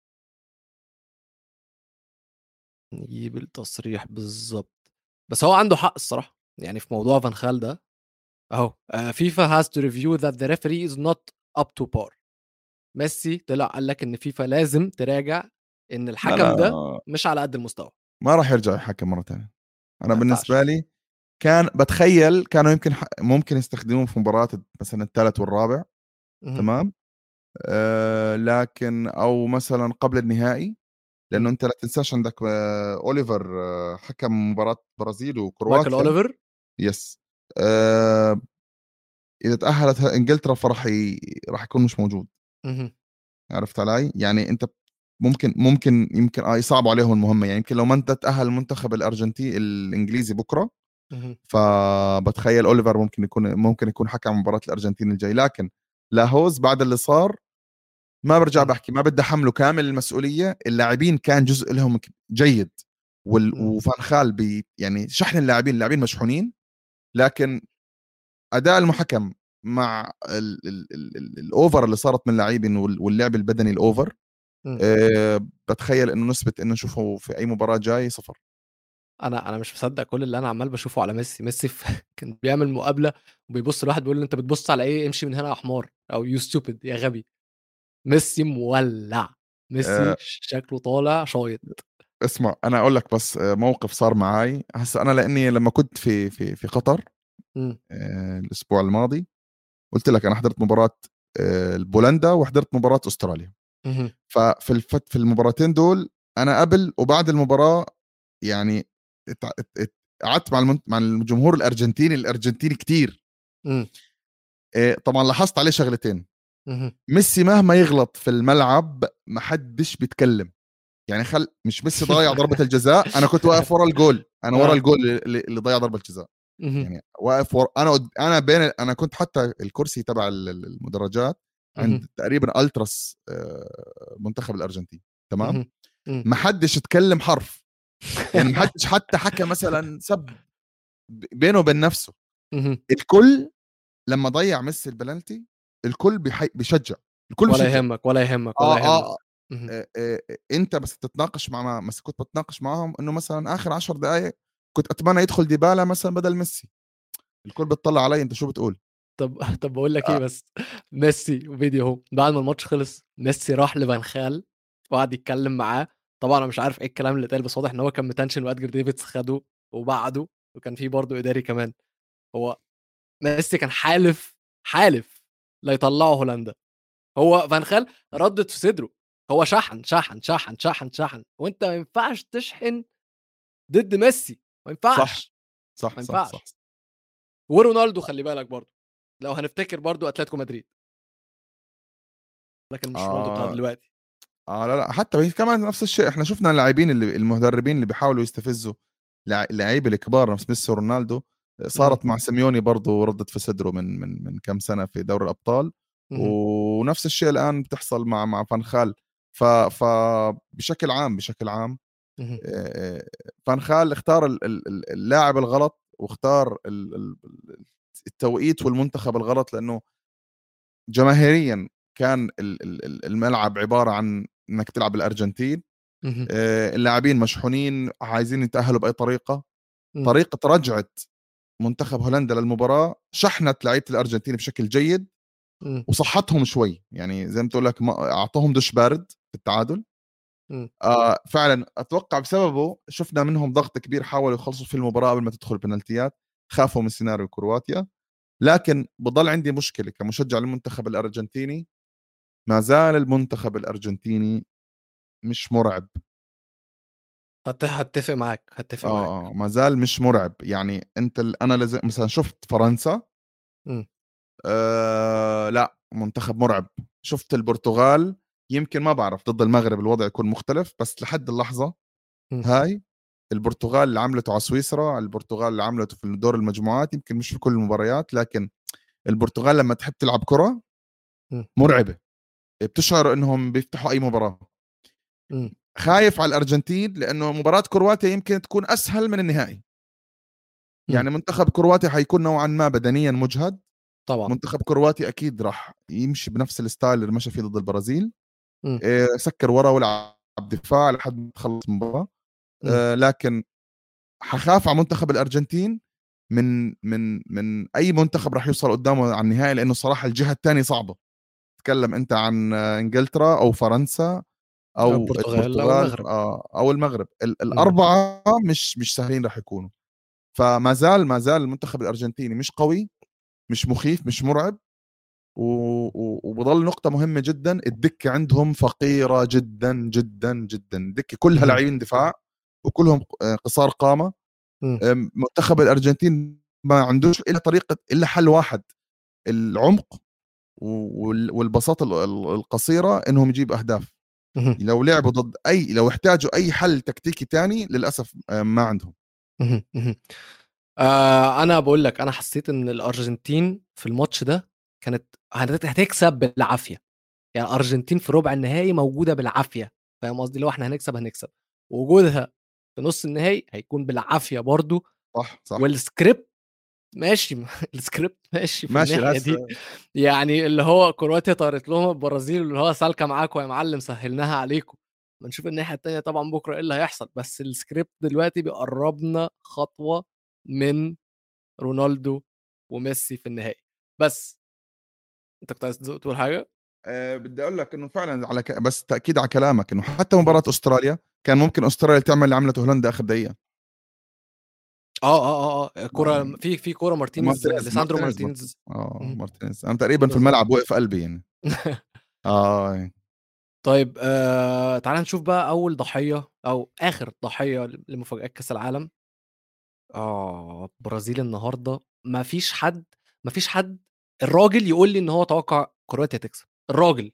نجيب التصريح بالظبط بس هو عنده حق الصراحة يعني في موضوع فان خال ده. أهو FIFA has to review that the referee is not up to par ميسي طلع قال لك إن فيفا لازم تراجع إن الحكم لا لا. ده مش على قد المستوى. ما راح يرجع يحكم مرة ثانية أنا بالنسبة لي كان بتخيل كانوا يمكن ممكن يستخدموه في مباراة مثلا الثالث والرابع تمام؟ آه لكن أو مثلا قبل النهائي لأنه أنت لا تنساش عندك آه أوليفر آه حكم مباراة برازيل وكرواتيا. مايكل أوليفر؟ yes آه إذا تأهلت إنجلترا فراح ي... راح يكون مش موجود. عرفت علي؟ يعني أنت ممكن ممكن يمكن آه يصعبوا عليهم المهمة. يعني يمكن لو ما انت تأهل المنتخب الارجنتيني الإنجليزي بكرة فبتخيل أوليفر ممكن يكون ممكن يكون حكم مباراة الأرجنتين الجاي. لكن لاهوز بعد اللي صار ما برجع بحكي ما بدي أحمله كامل المسؤولية. اللاعبين كان جزء لهم جيد وال... وفان خال بي يعني شحن اللاعبين اللاعبين مشحونين. لكن أداء المحكم مع ال... ال... ال... ال over اللي صارت من اللاعبين واللعب البدني ال over أه بتخيل إنه نسبة إنه نشوفه في أي مباراة جاي صفر. أنا أنا مش مصدق كل اللي أنا عمال بشوفه على ميسي. ميسي كان بيعمل مقابلة وبيبص لواحد بيقول له أنت بتبص على إيه؟ امشي من هنا يا حمار. أو you stupid يا غبي. ميسي مولع. ميسي أه شكله طالع شايط. اسمع أنا أقول لك بس موقف صار معي هسه أنا لأني لما كنت في في في قطر أه الأسبوع الماضي قلت لك أنا حضرت مباراة آه، بولندا وحضرت مباراة أستراليا. ففي الفت في المباراتين دول أنا قبل وبعد المباراة يعني قعدت مع مع الجمهور الأرجنتيني الأرجنتيني كتير. إيه طبعا لاحظت عليه شغلتين. ميسي مهما يغلط في الملعب ما حدش بيتكلم. يعني خل مش ميسي ضايع ضربة الجزاء أنا كنت واقف ورا الجول. أنا ورا آه. الجول اللي, اللي ضيع ضربة الجزاء. يعني واقف ورا أنا أنا بين أنا كنت حتى الكرسي تبع المدرجات عند تقريبا ألتراس آه، منتخب الأرجنتين تمام؟ ما حدش اتكلم حرف. يعني ما حدش حتى حكى مثلا سب بينه وبين نفسه. الكل لما ضيع ميسي البلنتي الكل بيحي... بيشجع. الكل ولا يهمك ولا يهمك ولا آه يهمك. آه. آه أنت بس تتناقش مع بس كنت بتناقش معاهم إنه مثلا آخر عشر دقائق كنت أتمنى يدخل ديبالا مثلا بدل ميسي. الكل بتطلع علي أنت شو بتقول؟ طب طب بقول لك إيه آه. بس ميسي فيديو أهو بعد ما الماتش خلص ميسي راح لفان خال وقعد يتكلم معاه طبعا أنا مش عارف إيه الكلام اللي اتقال بس واضح إن هو كان متنشن وإدغار ديفيدز خده وبعده وكان في برضه إداري كمان هو ميسي كان حالف حالف لا يطلعوا هولندا هو فان خال ردت في صدره هو شحن شحن شحن شحن شحن وأنت ما ينفعش تشحن ضد ميسي ما ينفعش صح صح ما ينفعش. صح, صح. ورونالدو خلي بالك برضه لو هنفتكر برضه أتلتيكو مدريد. لكن مش رونالدو بتاع آه. دلوقتي. آه لا لا حتى كمان نفس الشيء. إحنا شفنا اللاعبين اللي المدربين اللي بيحاولوا يستفزوا اللعيبه الكبار نفس ميسي ورونالدو. صارت مع سيميوني برضه وردت في صدره من من من كم سنة في دوري الأبطال. ونفس الشيء الآن بتحصل مع مع فانخال ف فبشكل عام بشكل عام فانخال اختار اللاعب الغلط واختار التوقيت والمنتخب الغلط لأنه جماهيريا كان الملعب عبارة عن إنك تلعب الأرجنتين اللاعبين مشحونين عايزين يتأهلوا بأي طريقة. طريقة رجعه منتخب هولندا للمباراة شحنت لعيبة الأرجنتين بشكل جيد وصحتهم شوي. يعني زي ما تقول لك أعطوهم دش بارد في التعادل. آه فعلا أتوقع بسببه شفنا منهم ضغط كبير حاولوا يخلصوا في المباراة قبل ما تدخل البنالتيات. خافوا من سيناريو كرواتيا لكن بضل عندي مشكلة كمشجع للمنتخب الأرجنتيني. ما زال المنتخب الأرجنتيني مش مرعب. هتفق معاك هتفق آه معاك. آه ما زال مش مرعب. يعني أنت أنا لز... مثلا شفت فرنسا. م. آه لا منتخب مرعب. شفت البرتغال يمكن ما بعرف ضد المغرب الوضع يكون مختلف بس لحد اللحظة م. هاي البرتغال اللي عملته على سويسرا البرتغال اللي عملته في دور المجموعات يمكن مش في كل المباريات لكن البرتغال لما تحب تلعب كرة مرعبة. بتشعر إنهم بيفتحوا أي مباراة. خايف على الأرجنتين لأنه مباراة كرواتيا يمكن تكون أسهل من النهائي. يعني منتخب كرواتيا حيكون نوعا ما بدنيا مجهد. طبعا. منتخب كرواتيا أكيد راح يمشي بنفس الستايل اللي مشى فيه ضد البرازيل. آه، سكر ورا ولعب دفاع لحد ما تخلص المباراة. آه، لكن حخاف على منتخب الأرجنتين من من من أي منتخب راح يوصل قدامه على النهائي لأنه صراحة الجهة الثانية صعبة. تكلم أنت عن إنجلترا أو فرنسا أو البرتغال أو المغرب. آه، أو المغرب. الأربعة مش مش سهلين راح يكونوا. فما زال ما زال المنتخب الأرجنتيني مش قوي مش مخيف مش مرعب وبضل نقطة مهمة جدا الدكة عندهم فقيرة جدا جدا جدا. الدكة كلها لاعبين دفاع. وكلهم آه، قصار قامة. منتخب الأرجنتين ما عندوش إلا طريقة إلا حل واحد العمق والبساطة القصيرة إنهم يجيب أهداف. لو لعبوا ضد أي لو احتاجوا أي حل تكتيكي تاني للأسف آه، ما عندهم. آه أنا بقول لك أنا حسيت إن الأرجنتين في الماتش ده كانت هتكسب بالعافية. يعني الأرجنتين في ربع النهائي موجودة بالعافية. فاهم قصدي؟ لو إحنا هنكسب هنكسب. وجودها في نص النهائي هيكون بالعافية برضو. صح صح. والسكريبت ماشي السكريبت ماشي في ماشي الناحيه دي. يعني اللي هو كرواتيا طارت لهم البرازيل اللي هو سالكة معاكم يا معلم سهلناها عليكم. بنشوف الناحية الثانية طبعا بكرة إيه اللي هيحصل. بس السكريبت دلوقتي بيقربنا خطوة من رونالدو وميسي في النهائي. بس أنت كنت عايز تقول حاجة؟ أه بدي أقول لك إنه فعلا على ك... بس تأكيد على كلامك إنه حتى مباراة أستراليا كان ممكن أستراليا تعمل اللي عملته هولندا آخر دقيقة. آه آه آه, آه، كوره في في كوره مارتينيز ليساندرو مارتينيز آه مارتينيز. أنا تقريبا في الملعب وقف قلبي يعني. آه. طيب آه تعال نشوف بقى أول ضحية أو آخر ضحية لمفاجآت كأس العالم. آه، برازيل النهارده. ما فيش حد ما فيش حد الراجل يقول لي إن هو توقّع كرواتيا تكسب، الراجل.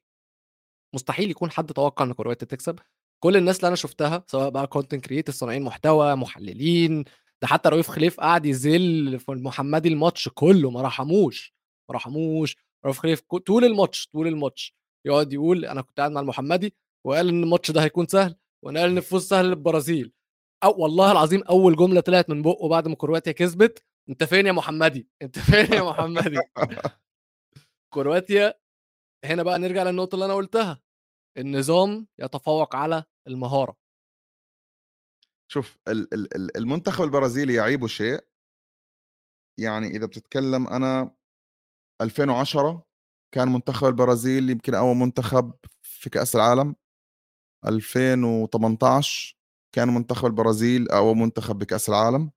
مستحيل يكون حد توقّع إن كرواتيا تكسب، كل الناس اللي أنا شُفتها سواء بقى content creators صانعين محتوى، محللين، ده حتى رؤوف خليف قعد يذِل في المحمدي الماتش كُلّه ما رحموش، ما رحموش، رؤوف خليف طول الماتش، طول الماتش يقعد يقول أنا كنت قاعد مع المحمدي وقال إن الماتش ده هيكون سهل، وقال إن الفوز سهل للبرازيل. أو والله العظيم أول جملة طلعت من بقه بعد ما كرواتيا كسبت أنت فين يا محمدي أنت فين يا محمدي كرواتيا هنا بقى نرجع للنقطة اللي أنا قلتها النظام يتفوق على المهارة. شوف المنتخب البرازيلي يعيبه شيء. يعني إذا بتتكلم أنا 2010 كان منتخب البرازيل يمكن أول منتخب في كأس العالم. 2018 كان منتخب البرازيل أول منتخب بكأس العالم.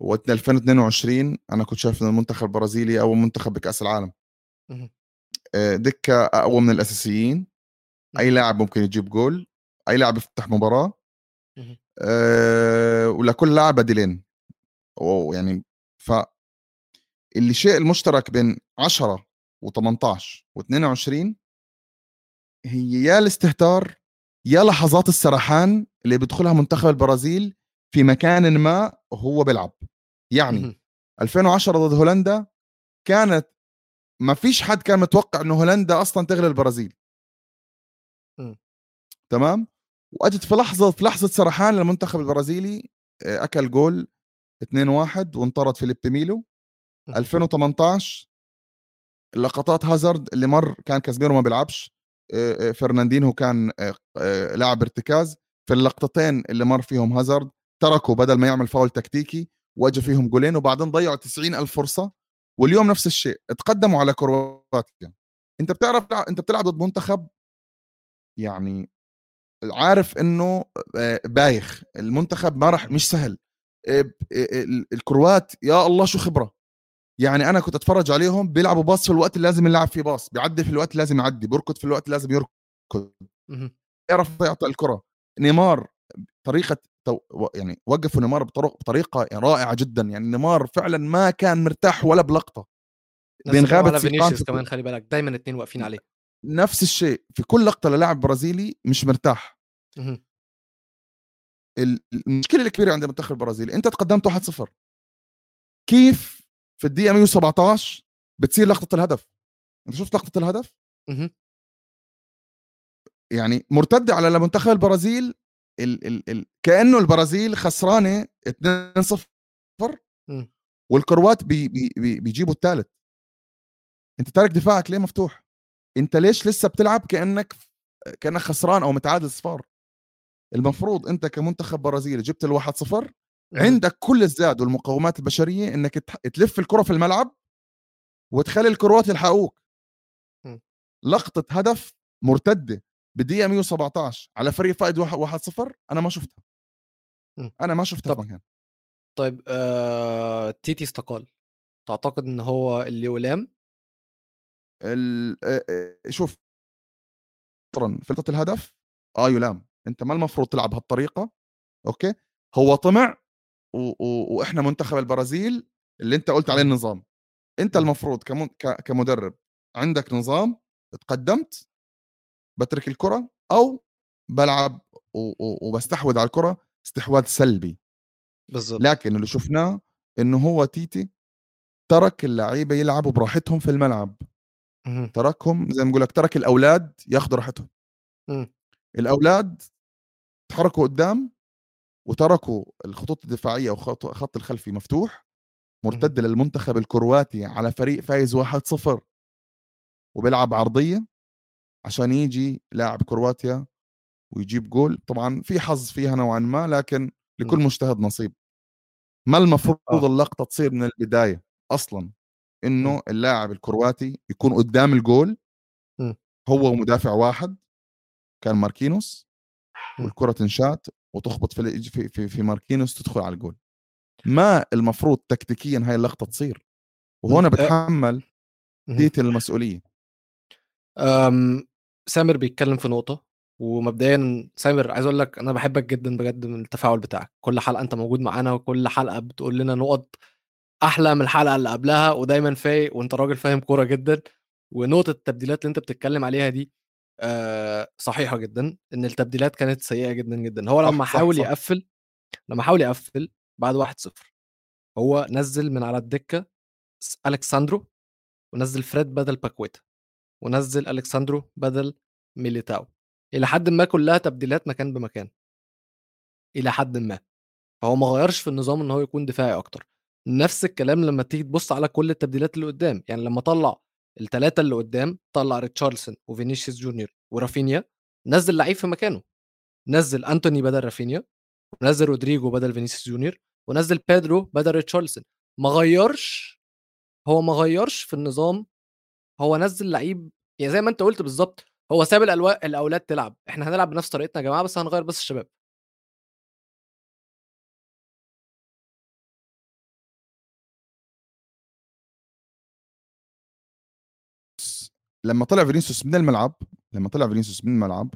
و 2022 أنا كنت شايف إن المنتخب البرازيلي أول منتخب بكأس العالم. دكة أقوى من الأساسيين. أي لاعب ممكن يجيب جول. أي لاعب يفتح مباراة. أه ولكل لاعب بديلين. يعني ف اللي شيء المشترك بين 10 و18 و22 هي يا الاستهتار يا لحظات السرحان اللي بيدخلها منتخب البرازيل في مكان ما هو بيلعب. يعني 2010 ضد هولندا كانت ما فيش حد كان متوقع انه هولندا أصلا تغلب البرازيل. تمام؟ واجت في لحظة في لحظة سرحان للمنتخب البرازيلي آه، أكل جول 2-1 وانطرد فيليب ميلو. 2018 لقطات هازارد اللي مر كان كازميرو ما بيلعبش. فرناندينهو كان لاعب ارتكاز. في اللقطتين اللي مر فيهم هازارد تركوا بدل ما يعمل فاول تكتيكي واجى فيهم جولين وبعدين ضيعوا 90 ألف فرصة. واليوم نفس الشيء تقدموا على كرواتيا. انت بتعرف انت بتلعب ضد منتخب يعني عارف انه بايخ. المنتخب ما راح مش سهل. الكروات يا الله شو خبرة. يعني أنا كنت أتفرج عليهم بيلعبوا باص في الوقت اللي لازم يلعب فيه باص. بيعدي في الوقت اللي لازم يعدي بيركض في الوقت اللي لازم يركض. يعرف يعطي الكرة. نيمار طريقة يعني وقفوا نيمار بطريقة رائعة جدا يعني نيمار فعلا ما كان مرتاح ولا بلقطة. بين غابة فينيسيوس كمان خلي بالك دايما اثنين واقفين عليه. نفس الشيء في كل لقطة للاعب برازيلي مش مرتاح. المشكلة الكبيرة عند المنتخب البرازيلي انت تقدمت 1-0 كيف في الدقيقة 117 بتصير لقطة الهدف؟ انت شفت لقطة الهدف؟ يعني مرتده على المنتخب البرازيل ال ال ال كأنه البرازيل خسرانة 2-0 والكروات بي بي بي بيجيبوا الثالث انت تارك دفاعك ليه مفتوح؟ انت ليش لسه بتلعب كأنك كأنك خسران أو متعادل صفار؟ المفروض انت كمنتخب برازيلي جبت الواحد صفر عندك كل الزاد والمقومات البشرية إنك تلف الكرة في الملعب وتخلي الكروات يلحقوك. لقطة هدف مرتدة. بالدقيقه 117 على فريق فائد 1-0 أنا ما شفتها. أنا ما شفتها طب. مكان طيب آه... تيتي استقال تعتقد إن هو اللي ولام؟ ال... شوف. لقطه الهدف آه يلام. أنت ما المفروض تلعب بهالطريقه أوكي؟ هو طمع و... و... وإحنا منتخب البرازيل اللي أنت قلت عليه النظام. أنت المفروض كم... ك... كمدرب عندك نظام تقدمت بترك الكرة أو بلعب. وبستحوذ على الكرة استحواذ سلبي. بالظبط لكن اللي شفناه انه هو تيتي ترك اللعيبة يلعبوا براحتهم في الملعب. تركهم زي ما بقول لك ترك الأولاد ياخذوا راحتهم. الأولاد تحركوا قدام وتركوا الخطوط الدفاعية وخط الخلفي مفتوح مرتد للمنتخب الكرواتي على فريق فايز 1-0 وبيلعب عرضية. عشان يجي لاعب كرواتيا ويجيب جول. طبعا في حظ فيها نوعا ما لكن لكل مجتهد نصيب. ما المفروض آه. اللقطة تصير من البداية أصلا؟ إنه اللاعب الكرواتي يكون قدام الجول هو ومدافع واحد كان ماركينوس والكرة تنشات وتخبط في في في ماركينوس تدخل على الجول. ما المفروض تكتيكيا هاي اللقطة تصير؟ وهنا بتحمل ديت المسؤولية. أم سامر بيتكلم في نقطة ومبدئيا سامر عايز أقول لك أنا بحبك جدا بجد من التفاعل بتاعك. كل حلقة أنت موجود معانا وكل حلقة بتقول لنا نقط أحلى من الحلقة اللي قبلها ودايما فايق وأنت راجل فاهم كورة جدا. ونقطة التبديلات اللي أنت بتتكلم عليها دي آه صحيحة جدا إن التبديلات كانت سيئة جدا جدا. هو لما حاول يقفل لما حاول يقفل بعد 1-0 هو نزل من على الدكة ألكساندرو ونزل فريد بدل باكويتا. ونزل الكساندرو بدل ميليتاو. إلى حد ما كلها تبديلات مكان بمكان. إلى حد ما. فهو ما غيرش في النظام إن هو يكون دفاعي أكتر. نفس الكلام لما تيجي تبص على كل التبديلات اللي قدام. يعني لما طلع الثلاثه اللي قدام طلع ريتشارلسون وفينيسيوس جونيور ورافينيا نزل لعيب في مكانه. نزل أنتوني بدل رافينيا ونزل رودريجو بدل فينيسيوس جونيور ونزل بيدرو بدل ريتشارلسون. ما غيرش هو ما غيرش في النظام هو نزل لعيب يعني زي ما أنت قلت بالظبط هو ساب الألوا... الأولاد تلعب إحنا هنلعب بنفس طريقتنا يا جماعة بس هنغير بس الشباب. لما طلع فينيسيوس من الملعب لما طلع فينيسيوس من الملعب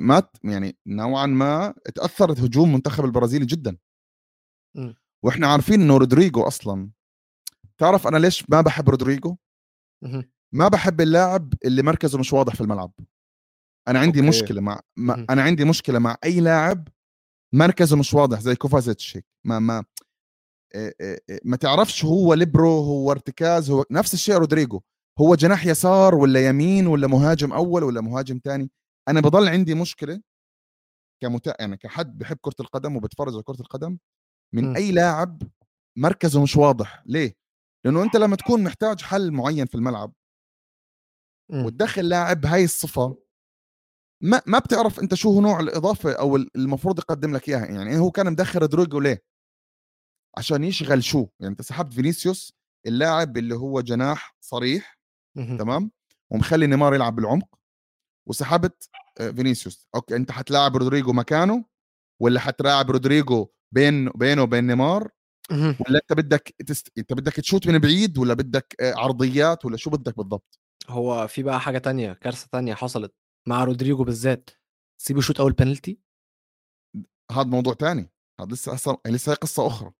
مات يعني نوعا ما تاثرت هجوم منتخب البرازيلي جدا. م. وإحنا عارفين إنه رودريجو أصلا تعرف أنا ليش ما بحب رودريجو؟ ما بحب اللاعب اللي مركزه مش واضح في الملعب. أنا عندي أوكي. مشكلة مع ما أنا عندي مشكلة مع أي لاعب مركزه مش واضح زي كوفازيتش ما ما ما تعرفش هو ليبرو هو ارتكاز هو نفس الشيء رودريجو. هو جناح يسار ولا يمين ولا مهاجم أول ولا مهاجم ثاني أنا بضل عندي مشكلة كمت... يعني كحد بحب كرة القدم وبتفرج على كرة القدم من م. أي لاعب مركزه مش واضح. ليه؟ لأنه أنت لما تكون محتاج حل معين في الملعب م. وتدخل لاعب هاي الصفة ما ما بتعرف أنت شو هو نوع الإضافة أو المفروض يقدم لك إياها. يعني هو كان مدخل رودريجو ليه؟ عشان يشغل شو؟ يعني أنت سحبت فينيسيوس اللاعب اللي هو جناح صريح تمام؟ ومخلي نيمار يلعب بالعمق وسحبت آه، فينيسيوس. أوكي أنت حتلاعب رودريجو مكانه ولا حتلاعب رودريجو بين بينه وبين نيمار؟ ولا أنت بدك تست... أنت بدك تشوت من بعيد ولا بدك آه، عرضيات ولا شو بدك بالضبط؟ هو في بقى حاجة تانية كارثة تانية حصلت مع رودريجو بالذات. سيبه شوت أول بنالتي هذا موضوع تاني. هذا لسه أصلا لسه هي قصة أخرى.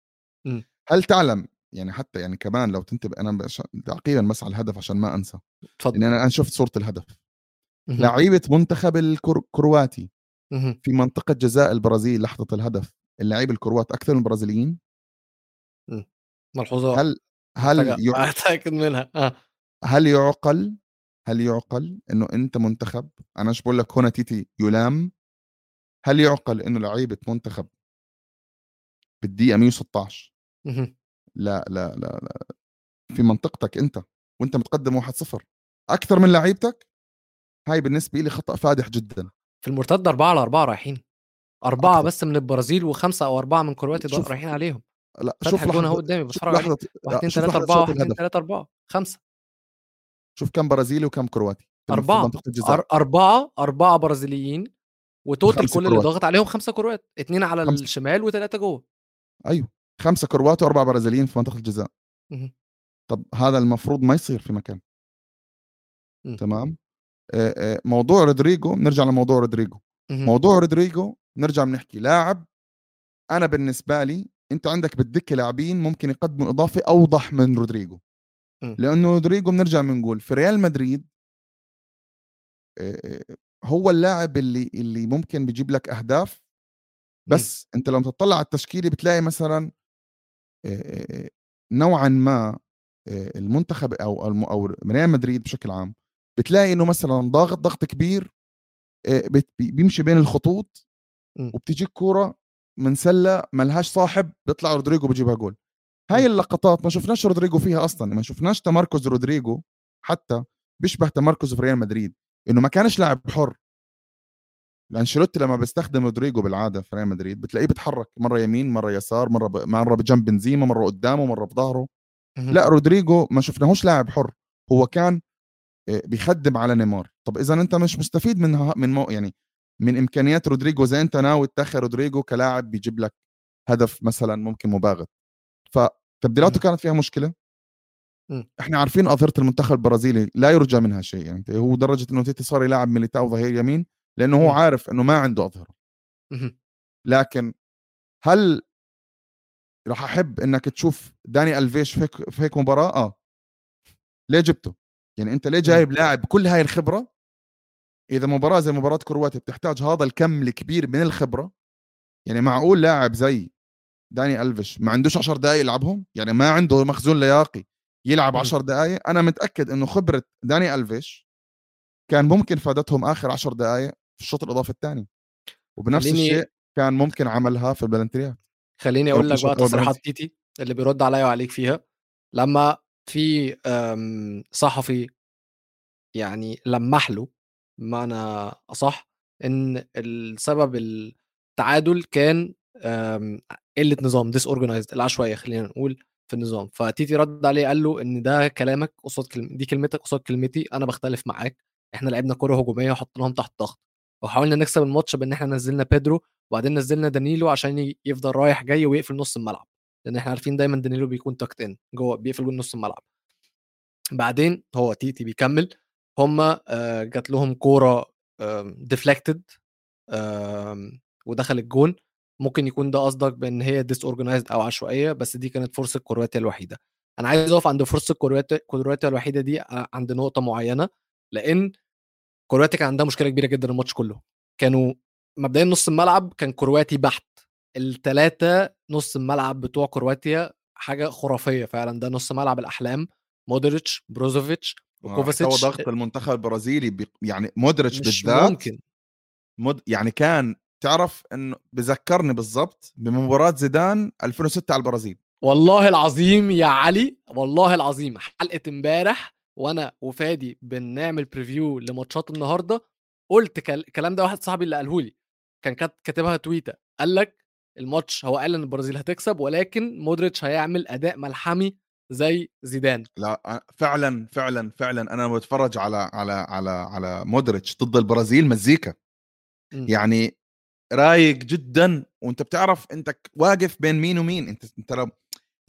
م. هل تعلم يعني حتى يعني كمان لو تنتبه أنا بش... تعقيبا بس على الهدف عشان ما أنسى. تفضل يعني أنا شفت صورة الهدف. لعيبة منتخب الكرواتي في منطقة جزاء البرازيل لحظة الهدف. اللعيبه الكروات أكثر من البرازيليين. ملحوظة. هل هل اتاكد منها. آه. هل يعقل هل يعقل إنه أنت منتخب أنا مش بقول لك هنا تيتي يلام هل يعقل إنه لعيبة منتخب بالدقيقه 116 لا لا لا لا في منطقتك أنت وأنت متقدم 1-0 أكثر من لعيبتك؟ هاي بالنسبة لي خطأ فادح جدا. في المرتد 4 على 4 رايحين. أربعة أكثر. بس من البرازيل وخمسة أو أربعة من كرواتيا رايحين عليهم. لأ شوف لحظة أهو قدامي بتفرج عليه. 1 2 3 4 1 2 3 4 5 شوف كم برازيلي وكم كرواتي أربعة. أربعة أربعة برازيليين و total كل اللي ضاغط عليهم خمسة كروات اثنين على خمسة. الشمال وثلاثة جوه. أيوه. خمسة كروات وأربعة برازيليين في منطقة الجزاء. طب هذا المفروض ما يصير في مكان. تمام؟ موضوع رودريجو نرجع لموضوع رودريجو. موضوع رودريجو نرجع بنحكي. لاعب أنا بالنسبة لي أنت عندك بالدكة لاعبين ممكن يقدموا إضافة أوضح من رودريجو. لأنه رودريجو بنرجع بنقول في ريال مدريد هو اللاعب اللي اللي ممكن بيجيب لك أهداف. بس م. أنت لما تطلع على التشكيلة بتلاقي مثلا نوعا ما المنتخب أو أو ريال مدريد بشكل عام بتلاقي إنه مثلا ضاغط ضغط كبير بيمشي بين الخطوط وبتجيك كورة من سلة ملهاش صاحب بيطلع رودريجو بيجيبها جول. هاي اللقطات ما شفناش رودريجو فيها أصلا ما شفناش تمركز رودريجو حتى بيشبه تمركزه في ريال مدريد إنه ما كانش لاعب حر. لأنشيلوتي لما بيستخدم رودريجو بالعادة في ريال مدريد بتلاقيه بيتحرك مرة يمين مرة يسار مرة ب... مرة بجنب بنزيما مرة قدامه مرة بظهره. لا رودريجو ما شفناهوش لاعب حر هو كان آه، بيخدم على نيمار. طب اذا أنت مش مستفيد من من مو يعني من إمكانيات رودريجو زي أنت ناوي تدخل رودريجو كلاعب بيجيب لك هدف مثلا ممكن مباغت فتبديلاته كانت فيها مشكلة. إحنا عارفين أظهرة المنتخب البرازيلي لا يرجى منها شيء يعني هو درجة إنه تيتي صار يلعب ميليتاو ظهير يمين لأنه هو عارف إنه ما عنده أظهرة. لكن هل راح أحب إنك تشوف داني ألفيش في هيك في هيك مباراة؟ آه. ليه جبته؟ يعني أنت ليه جايب لاعب كل هاي الخبرة إذا مباراة زي مباراة كرواتيا بتحتاج هذا الكم الكبير من الخبرة يعني معقول لاعب زي داني ألفيش ما عندوش 10 دقائق يلعبهم؟ يعني ما عنده مخزون لياقي يلعب 10 دقائق أنا متأكد إنه خبرة داني ألفيش كان ممكن فادتهم آخر 10 دقائق في الشوط الإضافي الثاني وبنفس خليني... الشيء كان ممكن عملها في البلنتريات خليني أقول لك بقى تصريحات تيتي اللي بيرد عليا وعليك فيها. لما في صحفي يعني لمح له بمعنى أصح إن السبب التعادل كان قلة نظام disorganized العشوائية خلينا نقول في النظام. فتيتي رد عليه قال له إن ده كلامك قصاد كلم... دي كلمتك قصاد كلمتي أنا بختلف معاك إحنا لعبنا كرة هجومية وحطيناهم تحت ضغط. وحاولنا نكسب الماتش بإن إحنا نزلنا بيدرو وبعدين نزلنا دانيلو عشان يفضل رايح جاي ويقفل نص الملعب. لأن إحنا عارفين دايما دانيلو بيكون tucked in جوه بيقفل جول نص الملعب. بعدين هو تيتي بيكمل هم آه، جات لهم كورة deflected ودخل الجون ممكن يكون ده قصدك بإن هي disorganized أو عشوائية بس دي كانت فرصة كرواتيا الوحيدة. أنا عايز أقف عند فرصة كرواتيا كرواتيا الوحيدة دي عند نقطة معينة لإن كرواتيا كان عندها مشكلة كبيرة جدا الماتش كله. كانوا مبدئيا نص الملعب كان كرواتي بحت. الثلاثه نص الملعب بتوع كرواتيا حاجة خرافية فعلا. ده نص ملعب الأحلام. مودريتش بروزوفيتش وكوفاسيتش ضغط المنتخب البرازيلي بي يعني مودريتش بالذات ممكن. مد يعني كان تعرف إنه بذكرني بالضبط بمباراة زيدان 2006 على البرازيل. والله العظيم يا علي والله العظيم حلقة امبارح وأنا وفادي بنعمل preview لماتشات النهارده قلت الكلام ده واحد صاحبي اللي قاله لي كان كاتبها تويته قال لك الماتش هو قال إن البرازيل هتكسب ولكن مودريتش هيعمل أداء ملحمي زي زيدان. لا فعلا فعلا فعلا. أنا بتفرج على على على على مودريتش ضد البرازيل مزيكا. م. يعني رايق جدا. وأنت بتعرف أنت واقف بين مين ومين. أنت أنت لو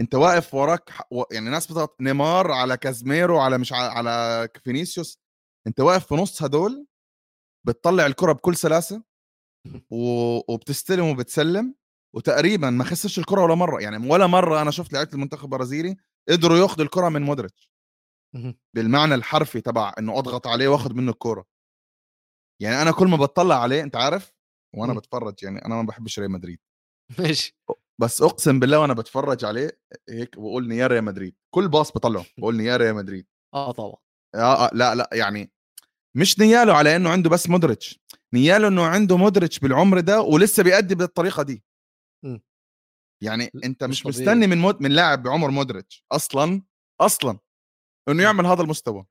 أنت واقف وراك يعني ناس بتضغط نيمار على كازميرو على مش على فينيسيوس. أنت واقف في نص هدول بتطلع الكرة بكل سلاسة. وبتستلم وبتسلم. وتقريبا ما خسرش الكرة ولا مرة. يعني ولا مرة أنا شفت لعيبة المنتخب البرازيلي قدروا ياخذوا الكرة من مودريتش. بالمعنى الحرفي تبع إنه أضغط عليه واخذ منه الكرة. يعني أنا كل ما بطلع عليه أنت عارف وأنا م. بتفرج يعني أنا ما بحبش ريال مدريد. ماشي. بس أقسم بالله وأنا بتفرج عليه هيك بقول يا ريال مدريد. كل باص بطلعه بقول يا ريال مدريد. آه طبعا. آه, آه لا لا يعني مش نياله على إنه عنده بس مودريتش. نياله إنه عنده مودريتش بالعمر ده ولسه بيأدي بالطريقة دي. يعني أنت مش, مش مستني من مود من لاعب بعمر مودريتش أصلا أصلا إنه يعمل هذا المستوى.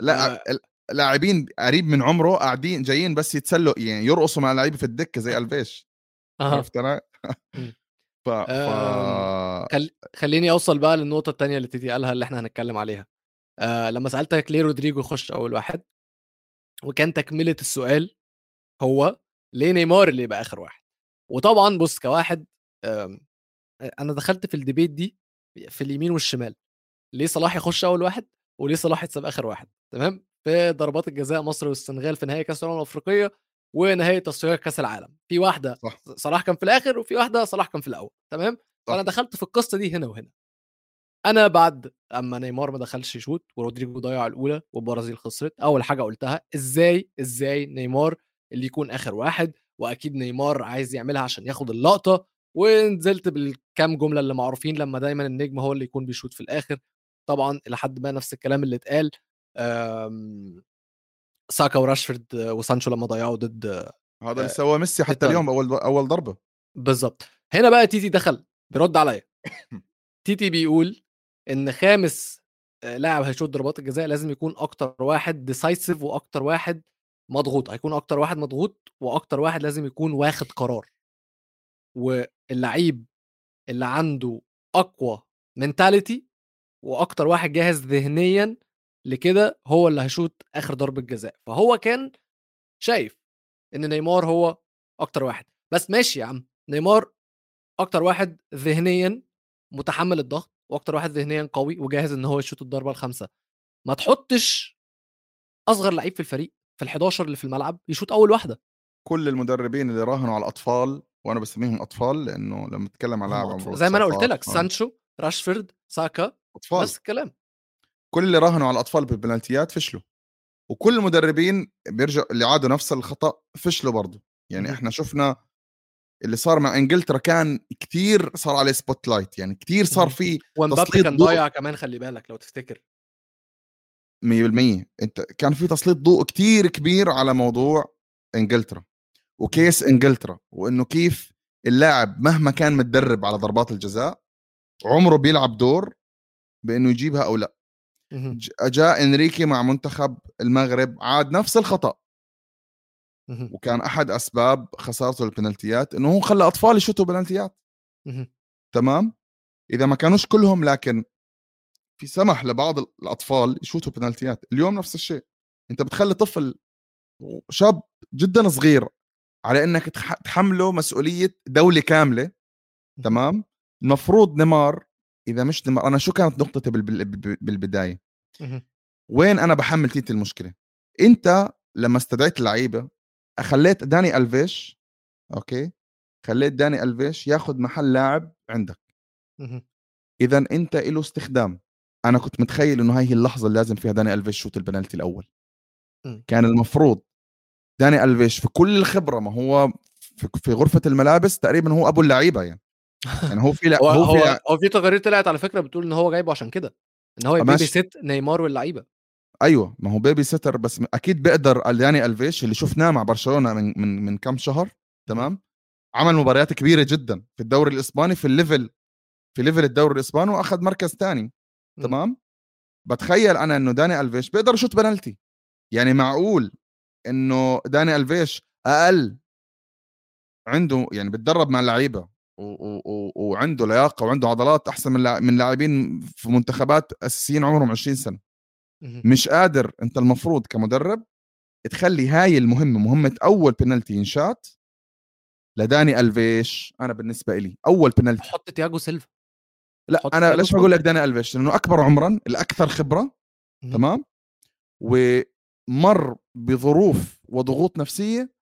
لا لاعبين قريب من عمره قاعدين جايين بس يتسلوا يعني يرقصوا مع لعيبه في الدكة زي ألفيش. عرفت أنا؟ ف... ف... آم، خل... خليني أوصل بقى للنقطة الثانية اللي تيتي قالها اللي إحنا هنتكلم عليها. آه لما سألتك ليه رودريجو يخش أول واحد وكان تكملة السؤال هو ليه نيمار اللي يبقى آخر واحد؟ وطبعا بص كواحد آم، أنا دخلت في ال debate دي في اليمين والشمال ليه صلاح يخش أول واحد وليه صلاح يتساب آخر واحد؟ تمام؟ في ضربات الجزاء مصر والسنغال في نهائي كأس الامم الأفريقية ونهائي تصفيات كأس العالم في واحدة صح. صلاح كان في الآخر وفي واحدة صلاح كان في الأول تمام؟ صح. فأنا دخلت في القصة دي هنا وهنا. أنا بعد أما نيمار ما دخلش يشوط ورودريجو ضيع الأولى والبرازيل خسرت أول حاجة قلتها إزاي إزاي نيمار اللي يكون آخر واحد وأكيد نيمار عايز يعملها عشان ياخد اللقطة ونزلت بالكام جملة اللي معروفين لما دايما النجم هو اللي يكون بيشوط في الآخر. طبعا إلى حد ما نفس الكلام اللي اتقال آم، ساكا وراشفورد وسانشو لما ضيعوا ضد هذا اللي سواه ميسي حتى. اليوم أول أول ضربة. بالظبط هنا بقى تيتي دخل بيرد عليا. تيتي بيقول إن خامس آه، لاعب هيشوط ضربات الجزاء لازم يكون أكتر واحد decisive وأكتر واحد مضغوط هيكون أكتر واحد مضغوط وأكتر واحد لازم يكون واخد قرار. واللعيب اللي عنده أقوى mentality وأكتر واحد جاهز ذهنيا لكده هو اللي هيشوط آخر ضربة جزاء. فهو كان شايف إن نيمار هو أكتر واحد. بس ماشي يا عم نيمار أكتر واحد ذهنيا متحمل الضغط وأكتر واحد ذهنيا قوي وجاهز إن هو يشوط الضربة الخامسة. ما تحطش أصغر لعيب في الفريق في ال11 اللي في الملعب يشوط أول واحدة. كل المدربين اللي راهنوا على الأطفال وأنا بسميهم أطفال لأنه لما اتكلم على لاعب عمره. زي ما أنا قلت 19 لك سانشو راشفورد ساكا أطفال. نفس الكلام. كل اللي راهنوا على الأطفال بالبنلتيات فشلوا. وكل المدربين بيرجعوا اللي عادوا نفس الخطأ فشلوا برضه. يعني. إحنا شفنا اللي صار مع إنجلترا كان كتير صار عليه spotlight يعني كتير صار. في ومبابي كان ضايع كمان خلي بالك لو تفتكر. 100% أنت كان في تسليط ضوء كتير كبير على موضوع إنجلترا و case إنجلترا وإنه كيف اللاعب مهما كان متدرب على ضربات الجزاء عمره بيلعب دور بإنه يجيبها أو لا. جاء إنريكي مع منتخب المغرب عاد نفس الخطأ. وكان أحد أسباب خسارته البنالتيات إنه هو خلى اطفال يشوتوا بنالتيات. تمام؟ إذا ما كانوش كلهم لكن في سمح لبعض الأطفال يشوتوا بنالتيات. اليوم نفس الشيء. أنت بتخلي طفل شاب جدا صغير على إنك تح- تحمله مسؤولية دولة كاملة تمام؟ المفروض نيمار إذا مش نيمار أنا شو كانت نقطتي بال- بال- بالبداية. وين أنا بحمل تيتي المشكلة؟ أنت لما استدعيت اللعيبة خليت داني ألفيش أوكي؟ خليت داني ألفيش ياخذ محل لاعب عندك. اذا أنت له استخدام. أنا كنت متخيل إنه هاي هي اللحظة اللي لازم فيها داني ألفيش شوت البنالتي الأول مم. كان المفروض داني ألفيش في كل الخبرة ما هو في غرفة الملابس تقريبا هو أبو اللعيبة يعني يعني هو في لا هو هو في هو في تقارير طلعت على فكرة بتقول إن هو جايبه عشان كده إن هو. بيبي سيت نيمار واللعيبة أيوه ما هو babysitter بس أكيد بيقدر داني ألفيش اللي شفناه مع برشلونة من من من كم شهر تمام عمل مباريات كبيرة جدا في الدوري الإسباني في ال level في level الدوري الإسباني وأخذ مركز ثاني. تمام؟ بتخيل أنا إنه داني ألفيش بيقدر يشوت بنالتي. يعني معقول إنه داني ألفيش أقل عنده يعني بتدرب مع و- وعنده لياقة وعنده عضلات أحسن من من لاعبين في منتخبات أساسيين عمرهم 20 سنة. مش قادر أنت المفروض كمدرب تخلي هاي المهمة مهمة أول بنالتي ينشأت لداني ألفيش أنا بالنسبة لي أول بنالتي. حط تياجو سيلفا. لا أنا ليش بقول لك داني إلفيش لأنه أكبر عمرا الأكثر خبرة مهم. تمام ومر بظروف وضغوط نفسية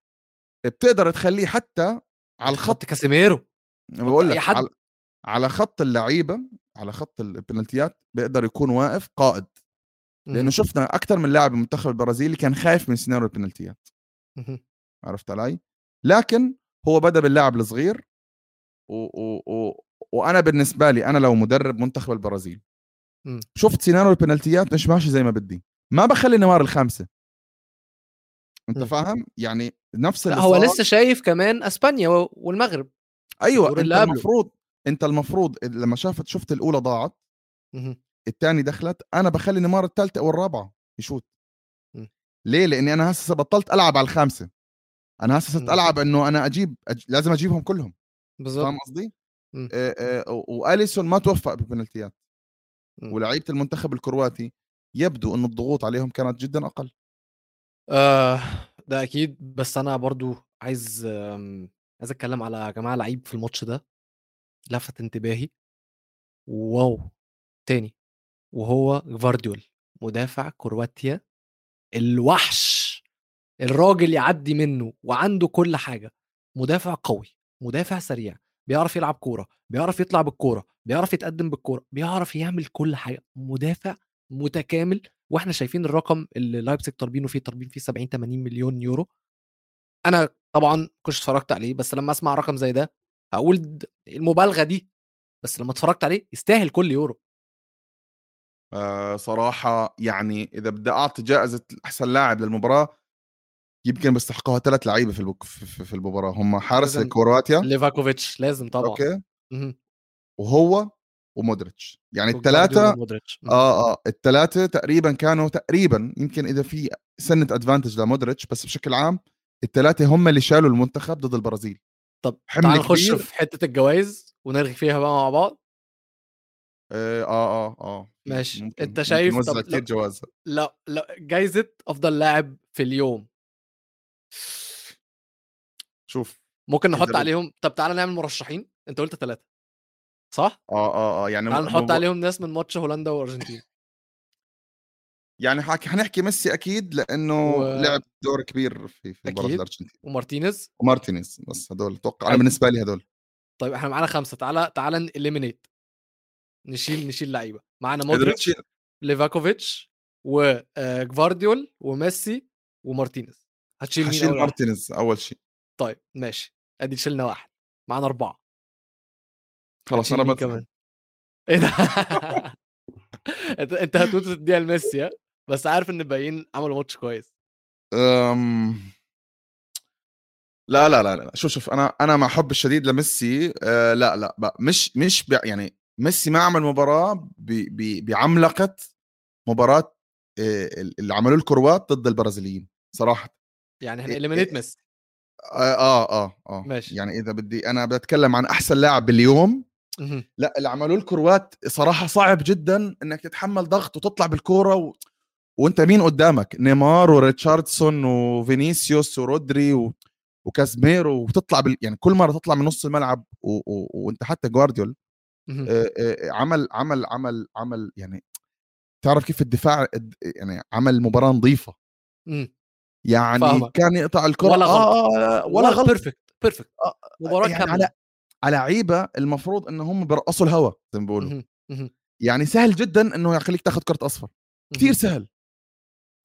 بتقدر تخليه حتى على الخط كاسيميرو بقول لك. على, على خط اللعيبة على خط البنالتيات بيقدر يكون واقف قائد لأنه. شفنا أكثر من لاعب المنتخب البرازيلي كان خايف من سيناريو البنالتيات. عرفت علي لكن هو بدأ باللاعب الصغير و... و... و... وأنا بالنسبة لي أنا لو مدرب منتخب البرازيل مم. شفت سيناريو البنالتيات مش ماشي زي ما بدي ما بخلي نيمار الخامسة أنت. فاهم يعني نفس اللي هو لسه شايف كمان أسبانيا والمغرب أيوه أنت اللي. المفروض أنت المفروض لما شافت شفت الأولى ضاعت. الثاني دخلت أنا بخلي نيمار الثالثه أو الرابعه يشوت. ليه لأني أنا هسه بطلت ألعب على الخامسة أنا هسه. ألعب إنه أنا أجيب أج... لازم أجيبهم كلهم بالضبط فاهم قصدي؟ وأليسون ما توفق بالبنالتيات. ولعيبة المنتخب الكرواتي يبدو انه الضغوط عليهم كانت جدا أقل. آه ده أكيد. بس أنا برضو عايز آمم، عايز أتكلم على جماعة لعيب في الماتش ده لفت انتباهي. واو تاني. وهو جفارديول مدافع كرواتيا الوحش الراجل يعدي منه وعنده كل حاجة. مدافع قوي مدافع سريع بيعرف يلعب كورة بيعرف يطلع بالكورة بيعرف يتقدم بالكورة بيعرف يعمل كل حاجة مدافع متكامل. وإحنا شايفين الرقم اللي لايبزيج طالبينه فيه طالبين فيه 70 80 مليون يورو. أنا طبعا كنتش اتفرجت عليه بس لما أسمع رقم زي ده هقول المبالغة دي بس لما اتفرجت عليه يستاهل كل يورو. آه صراحة يعني إذا بدي أعطي جائزة أحسن لاعب للمباراة يمكن بيستحقوها ثلاث لعيبة في البك- في, المباراة هم حارس كرواتيا ليفاكوفيتش لازم طبعا أوكي. وهو ومودريتش يعني الثلاثه. آه آه الثلاثه تقريبا كانوا تقريبا يمكن إذا في سنة advantage لمودريتش بس بشكل عام الثلاثه هم اللي شالوا المنتخب ضد البرازيل طب تعال نخش. في حتة الجوائز ونرغي فيها بقى مع بعض آه آه آه, آه. ماشي. ممكن ممكن شايف نوزع طب لو- لا لا جايزة أفضل لاعب في اليوم شوف ممكن نحط بد- عليهم طب تعالى نعمل مرشحين أنت قلت ثلاثة صح؟ آه آه آه يعني تعال م- نحط م- عليهم ناس من ماتش هولندا وأرجنتين. يعني حك... حنحكي ميسي أكيد لأنه و- لعب دور كبير في في مباراة. الأرجنتين. ومارتينيز. ومارتينيز بس هدول أتوقع أنا حلو. بالنسبة لي هدول. طيب إحنا معانا خمسة تعالى تعالى ن eliminate نشيل نشيل لعيبة. معانا قدرت- مودريتش ليفاكوفيتش وجفارديول وميسي ومارتينيز. هتشيل مين واحد مارتينيز أول شيء. طيب ماشي. أدي شلنا واحد. معانا أربعة. خلاص أنا كمان؟ إيه ده؟ أنت هتموت تديها لميسي ها؟ بس عارف إن الباقيين عملوا ماتش كويس. أم... لا لا لا لا شوف شوف أنا أنا مع حب الشديد لميسي آه لا لا بقى مش مش بي- يعني ميسي ما عمل مباراة بعملقة مباراة آه اللي عملوه الكروات ضد البرازيليين صراحة. يعني إيه- هن eliminate إيه. ميسي آه آه آه, آه. ماشي. يعني إذا بدي أنا بتكلم عن أحسن لاعب باليوم. لا اللي عملوه الكروات صراحة صعب جدا إنك تتحمل ضغط وتطلع بالكورة و... وأنت مين قدامك نيمار وريتشارليسون وفينيسيوس ورودريجو و... وكازميرو وتطلع بال... يعني كل مرة تطلع من نص الملعب و... و... وأنت حتى جفارديول. آه، آه، عمل عمل عمل عمل يعني تعرف كيف الدفاع الد- يعني عمل مباراة نظيفة مم. يعني فاهمك. كان يقطع الكرة ولا غلط. آه آه ولا غلط perfect perfect آه، مباراة يعني كاملة على على لعيبة المفروض إن هم بيرقصوا الهوا زي ما بيقولوا. يعني سهل جدا إنه يخليك تاخذ كرة أصفر كثير. سهل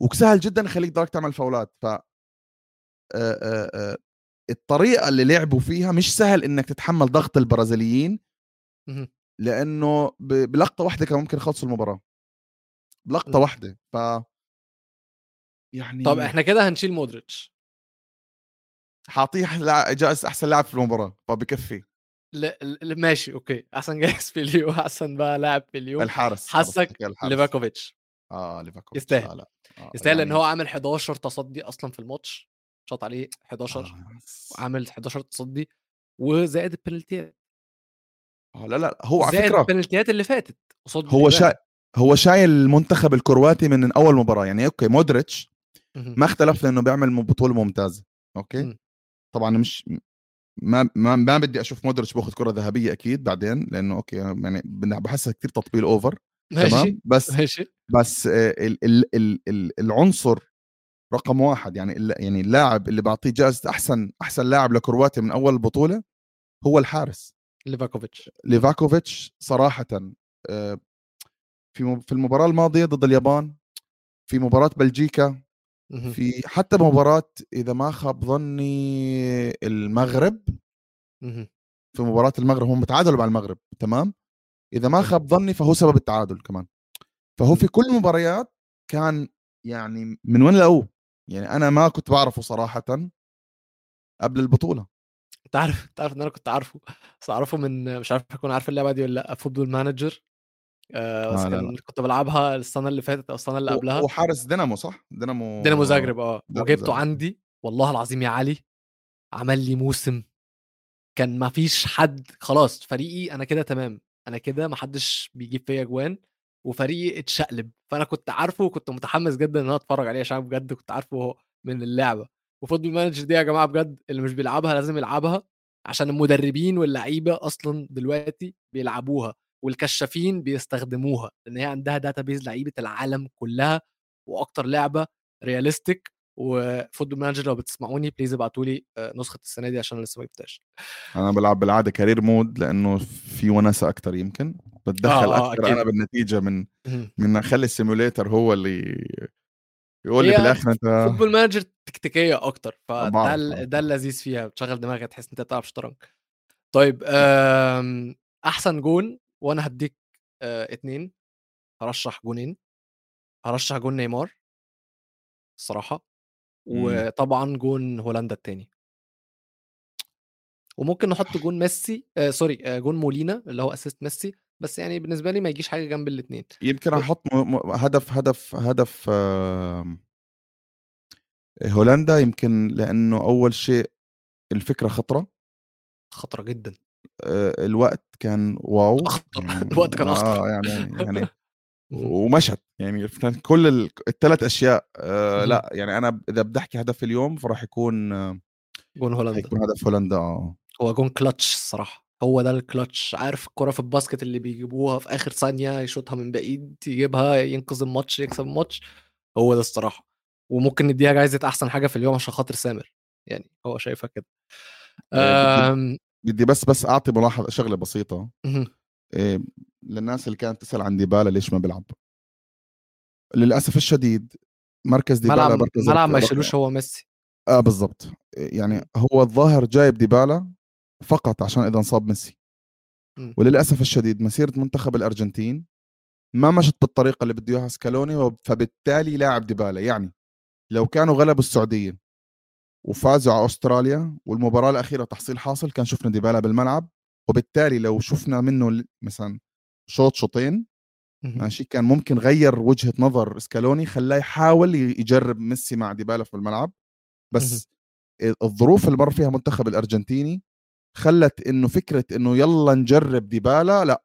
وسهل جدا يخليك تضلك تعمل فاولات ف آه، آه، آه، الطريقة اللي لعبوا فيها مش سهل إنك تتحمل ضغط البرازيليين. لأنه بلقطة واحدة كان ممكن يخلصوا المباراة بلقطة. واحدة ف يعني طب إحنا كده هنشيل مودريتش. لاعب- جائزه أحسن لاعب في المباراة فبكفي ل... ل... ماشي أوكي. أحسن جايز في اليوم أحسن بقى لاعب في اليوم الحارس الحارس. ليفاكوفيتش. آه ليفاكوفيتش. يستاهل. لا. لا آه، يستاهل إن يعني- هو عامل 11 تصدي أصلا في الماتش. شاط عليه 11 آه، وعامل 11 تصدي وزائد البنالتيات. آه، لا لا هو على زائد فكرة البنالتيات اللي فاتت قصاد هو. شا... هو شايل المنتخب الكرواتي من أول مباراة. يعني أوكي مودريتش. ما اختلف لأنه بيعمل بطوله ممتازه أوكي. طبعا مش ما ما, ما بدي أشوف مودريتش باخذ كرة ذهبية أكيد بعدين لأنه أوكي يعني بحسها كثير تطبيل over تمام؟ بس ماشي. بس آه، ال ال ال ال العنصر رقم واحد يعني يعني اللاعب اللي بعطيه جائزة أحسن أحسن لاعب لكرواتيا من أول البطوله هو الحارس. ليفاكوفيتش. ليفاكوفيتش صراحة آه، في في المباراة الماضية ضد اليابان في مباراة بلجيكا. في حتى مباراه إذا ما خاب ظني المغرب. في مباراة المغرب هم تعادلوا مع المغرب تمام؟ إذا ما. خاب ظني فهو سبب التعادل كمان. فهو في كل المباريات كان يعني من وين لقوه يعني أنا ما كنت بعرفه صراحة قبل عارف انت عارف إن أنا كنت عارفه بس أعرفه من مش عارف أكون عارف اللعبة دي ولا لأ Football Manager آه آه كان كنت بلعبها السنة اللي فاتت أو السنة اللي قبلها. وحارس دينامو صح؟ دينامو دينامو زاغرب آه. وجبته عندي والله العظيم يا علي عمل لي موسم كان ما فيش حد خلاص فريقي أنا كده تمام أنا كده ما حدش بيجيب فيا جوان وفريقي اتشقلب. فأنا كنت عارفه وكنت متحمس جدا إن أنا أتفرج عليه عشان بجد كنت عارفه من اللعبة. و Football Manager دي يا جماعة بجد اللي مش بيلعبها لازم يلعبها عشان المدربين واللعيبة أصلا دلوقتي بيلعبوها. والكشافين بيستخدموها لإن هي عندها database لعيبة العالم كلها وأكتر لعبة realistic و Football Manager لو بتسمعوني please ابعتوا لي آه، نسخة السنة دي عشان لسه ما جبتهاش. أنا بلعب بالعادة career mode لأنه في وناسه أكتر يمكن بتدخل آه آه أكثر أنا بالنتيجة من من اخلي ال simulator هو اللي يقول لي في الآخر أنت فوتبول Manager تكتيكية أكتر فده ده اللذيذ فيها بتشغل دماغك تحس أنت بتلعب شطرنج. طيب أحسن جون وأنا هديك آه، اتنين هرشح جونين هرشح جون نيمار. الصراحة إمم. وطبعا جون هولندا التاني. وممكن نحط جون ميسي آه sorry آه جون مولينا اللي هو assist ميسي بس يعني بالنسبة لي ما يجيش حاجة جنب الاثنين يمكن أحط م... م... هدف هدف هدف آه... هولندا يمكن لأنه أول شيء الفكرة خطرة. خطرة جدا. الوقت كان wow أخطر يعني الوقت كان أخطر. آه يعني يعني ومشهد يعني كل الثلاث أشياء آه لأ يعني أنا إذا بدي احكي هدف اليوم فراح يكون آه جون هولندا. يكون هدف هولندا آه هو جون كلتش الصراحة هو ده الكلتش. عارف الكرة في ال basket اللي بيجيبوها في آخر ثانية يشوطها من بعيد يجيبها ينقذ الماتش يكسب الماتش هو ده الصراحة. وممكن نديها جايزة أحسن حاجة في اليوم عشان خاطر سامر يعني هو شايفها كده. آه، بدي بس بس أعطي ملاحظة شغلة بسيطة. إيه للناس اللي كانت تسأل عن ديبالا ليش ما بيلعب. للأسف الشديد مركز ديبالا ملعب مركز ملعب ما يشيلوش هو ميسي. آه بالضبط. يعني هو الظاهر جايب ديبالا فقط عشان إذا انصاب ميسي. وللأسف الشديد مسيرة منتخب الأرجنتين ما مشت بالطريقة اللي بده إياها سكالوني فبالتالي لاعب ديبالا. يعني لو كانوا غلبوا السعودية وفازوا على أستراليا والمباراة الأخيرة تحصيل حاصل كان شفنا ديبالا بالملعب وبالتالي لو شفنا منه مثلا شوط شوطين ماشي كان ممكن غير وجهة نظر سكالوني خلاه يحاول يجرب ميسي مع ديبالا في الملعب. بس الظروف اللي مر فيها المنتخب الأرجنتيني خلت إنه فكرة إنه يلا نجرب ديبالا لا.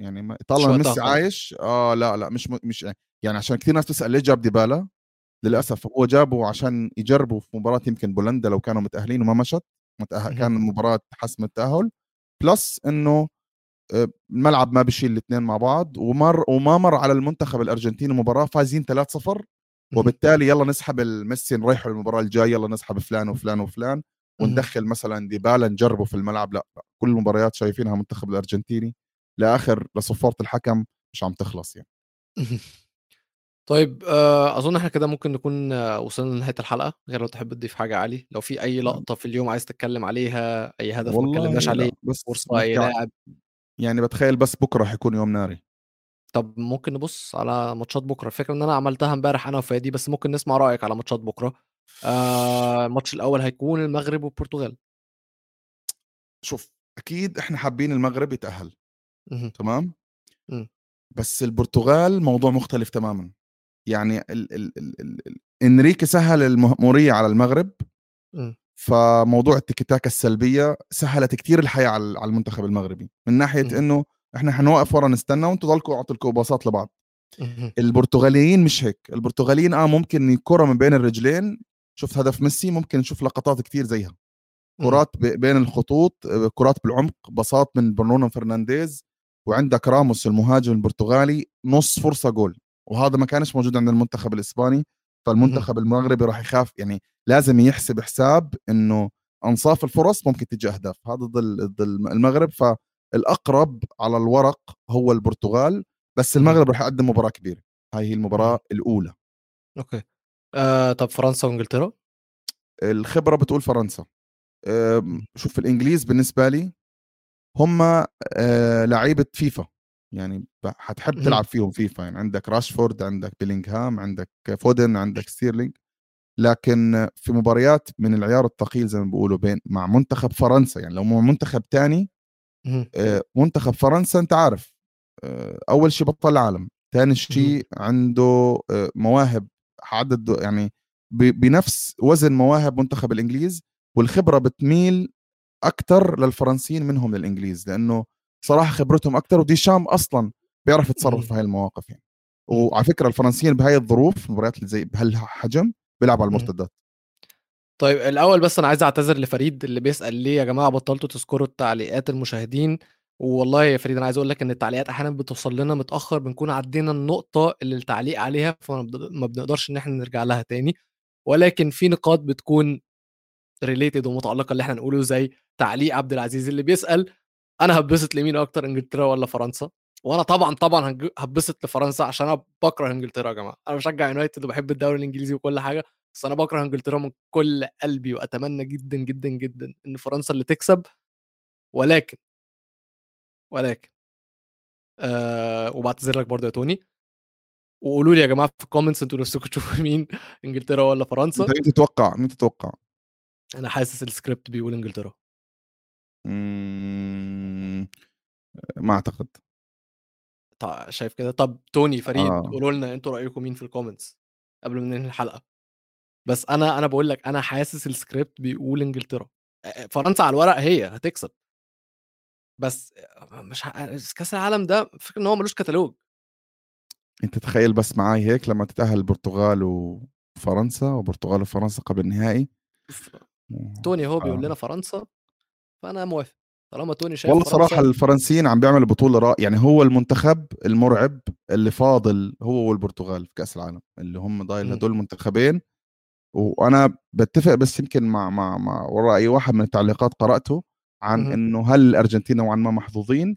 يعني طالما ميسي عايش آه لا لا مش مش يعني عشان كثير ناس تسال ليه جاب ديبالا؟ للأسف هو جابه عشان يجربوا في مباراة يمكن بولندا لو كانوا متأهلين وما مشت متأهل كان المباراه حسم التأهل plus إنه آه، الملعب ما بيشيل الاثنين مع بعض ومر وما مر على المنتخب الأرجنتيني مباراة فايزين 3-0 وبالتالي يلا نسحب الميسي نريحه المباراة الجاية يلا نسحب فلان وفلان وفلان وندخل مثلا ديبالا نجربه في الملعب لا, لا. كل المباريات شايفينها المنتخب الأرجنتيني لآخر لصفارة الحكم مش عم تخلص يعني. طيب آه، أظن إحنا كده ممكن نكون آه، وصلنا لنهاية الحلقة غير لو تحب تضيف حاجة علي لو في أي لقطة في اليوم عايز تتكلم عليها أي هدف ما اتكلمناش عليه بس فرصة أي لاعب. يعني بتخيل بس بكرة حيكون يوم ناري. طب ممكن نبص على ماتشات بكرة الفكرة إن أنا عملتها إمبارح أنا وفادي بس ممكن نسمع رأيك على ماتشات بكرة. آه الماتش الأول هيكون المغرب والبرتغال. شوف أكيد إحنا حابين المغرب يتأهل تمام؟ بس البرتغال موضوع مختلف تماما. يعني ال ال ال ال إنريكي سهل المأمورية على المغرب فموضوع التيكي السلبية سهلت كثير الحياة على المنتخب المغربي من ناحية إنه إحنا حنوقف ورا نستنى وأنتم ضلكم أعطوا الكوباسات لبعض. البرتغاليين مش هيك البرتغاليين آه ممكن الكره من بين الرجلين شفت هدف ميسي ممكن نشوف لقطات كثير زيها. كرات بين الخطوط كرات بالعمق باصات من برونو فرنانديز وعندك راموس المهاجم البرتغالي نص فرصة جول. وهذا ما كانش موجود عند المنتخب الإسباني فالمنتخب المغربي راح يخاف يعني لازم يحسب حساب إنه أنصاف الفرص ممكن تجي أهداف. هذا ضد ضد المغرب فالأقرب على الورق هو البرتغال بس المغرب راح يقدم مباراة كبيرة. هاي هي المباراة الأولى. okay. آه طب فرنسا وإنجلترا؟ الخبرة بتقول فرنسا. آه شوف الإنجليز بالنسبة لي هم آه لعيبة فيفا. يعني حتحب تلعب فيهم فيفا يعني عندك راشفورد عندك بيلينغهام عندك فودن عندك ستيرلينج لكن في مباريات من العيار الثقيل زي ما بيقولوا بين مع منتخب فرنسا يعني لو منتخب تاني منتخب فرنسا انت عارف آه، أول شيء بطل العالم ثاني شيء عنده آه، مواهب عدد يعني بنفس وزن مواهب منتخب الإنجليز والخبرة بتميل أكثر للفرنسيين منهم للإنجليز لأنه صراحة خبرتهم أكثر وديشام أصلا بيعرف يتصرف في هاي المواقف يعني. وعلى فكرة الفرنسيين بهاي الظروف مباريات اللي زي بهالحجم بيلعبوا على المرتدات. طيب الأول بس أنا عايز أعتذر لفريد اللي بيسأل ليه يا جماعة بطلتوا تذكروا التعليقات المشاهدين. والله يا فريد أنا عايز أقول لك إن التعليقات أحيانا بتوصل لنا متأخر بنكون عدينا النقطة اللي التعليق عليها فما بنقدرش إن إحنا نرجع لها تاني. ولكن في نقاط بتكون related ومتعلقة اللي إحنا نقوله زي تعليق عبد العزيز اللي بيسأل أنا هبسط لمين أكتر إنجلترا ولا فرنسا؟ وأنا طبعا طبعا هبسط لفرنسا عشان أنا بكره إنجلترا يا جماعة. أنا بشجع يونايتد وبحب الدوري الإنجليزي وكل حاجة بس أنا بكره إنجلترا من كل قلبي وأتمنى جدا جدا جدا إن فرنسا اللي تكسب ولكن ولكن آه وبعتذر لك برضه يا توني. وقولوا لي يا جماعة في ال comments أنتوا نفسكم تشوفوا مين إنجلترا ولا فرنسا؟ مين تتوقع مين تتوقع. أنا حاسس السكريبت بيقول إنجلترا. ما أعتقد. طيب شايف كده؟ طب توني فريد آه. قولوا لنا أنتوا رأيكم مين في ال comments قبل ما ننهي الحلقة؟ بس أنا أنا بقول لك أنا حاسس السكريبت بيقول إنجلترا. فرنسا على الورق هي هتكسب. بس مش ه... كأس العالم ده فكرة إن هو ملوش كتالوج. أنت تخيل بس معاي هيك لما تتأهل البرتغال وفرنسا وبرتغال وفرنسا قبل النهائي. توني هو بيقول لنا فرنسا فأنا موافق طالما توني شايف والله صراحة الفرنسيين عم بيعملوا بطولة رائعة يعني هو المنتخب المرعب اللي فاضل هو والبرتغال في كأس العالم اللي هم ضايل هدول المنتخبين وأنا بتفق بس يمكن مع مع مع وراء اي واحد من التعليقات قرأته عن إنه هل الأرجنتين نوعا ما محظوظين؟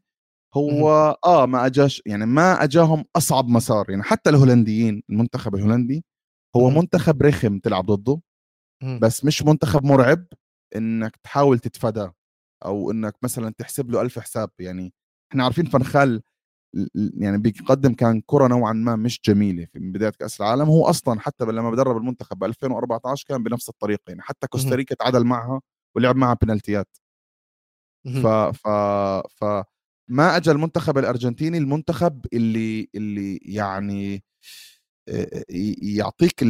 هو آه ما أجاش يعني ما أجاهم أصعب مسار يعني حتى الهولنديين المنتخب الهولندي هو منتخب رخم تلعب ضده بس مش منتخب مرعب إنك تحاول تتفاداه. أو إنك مثلا تحسب له ألف حساب يعني إحنا عارفين فنخال يعني بيقدم كان كرة نوعا ما مش جميلة في بداية كأس العالم هو أصلا حتى لما بدرب المنتخب ب 2014 كان بنفس الطريقة يعني حتى كوستاريكا تعادل معها ولعب معها بنالتيات. ف ف ف ما اجى المنتخب الأرجنتيني المنتخب اللي اللي يعني يعطيك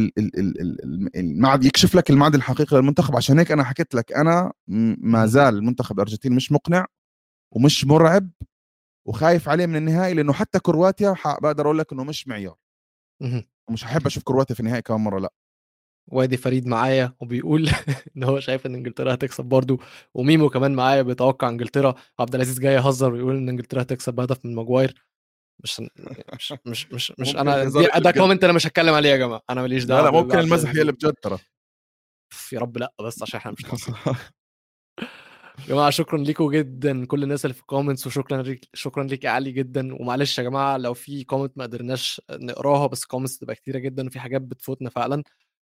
المعد يكشف لك المعدن الحقيقي للمنتخب. عشان هيك أنا حكيت لك أنا ما زال المنتخب الأرجنتيني مش مقنع ومش مرعب وخايف عليه من النهائي لأنه حتى كرواتيا بقدر أقول لك إنه مش معيار. ومش هحب أشوف كرواتيا في النهائي كمان مرة لأ. وآدي فريد معايا وبيقول إن هو شايف إن إنجلترا هتكسب برضه وميمو كمان معايا بيتوقع إنجلترا. عبد العزيز جاي يهزر ويقول إن إنجلترا هتكسب بهدف من ماجواير. مش مش مش مش, مش أنا ده comment أنا مش هتكلم عليه يا جماعة. أنا ماليش دعوه لا لا ممكن المزح هي اللي بجد ترى يا رب لأ بس عشان إحنا مش يا جماعة شكرا ليكم جدا كل الناس اللي في ال comments وشكرا ليك شكرا ليك يا علي جدا. ومعلش يا جماعة لو في comment ما قدرناش نقراها بس comments تبقى كتيرة جدا وفي حاجات بتفوتنا فعلا.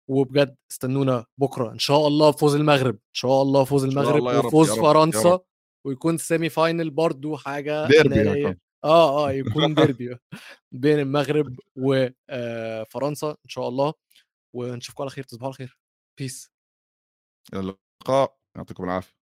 وبجد استنونا بكرة. إن شاء الله فوز المغرب. إن شاء الله فوز المغرب وفوز فرنسا ويكون semi final برضو حاجة ديربي آه آه يكون ديربي بين المغرب وفرنسا آه، إن شاء الله ونشوفكم على خير تصبحوا على خير. peace اللقاء يعطيكم العافية.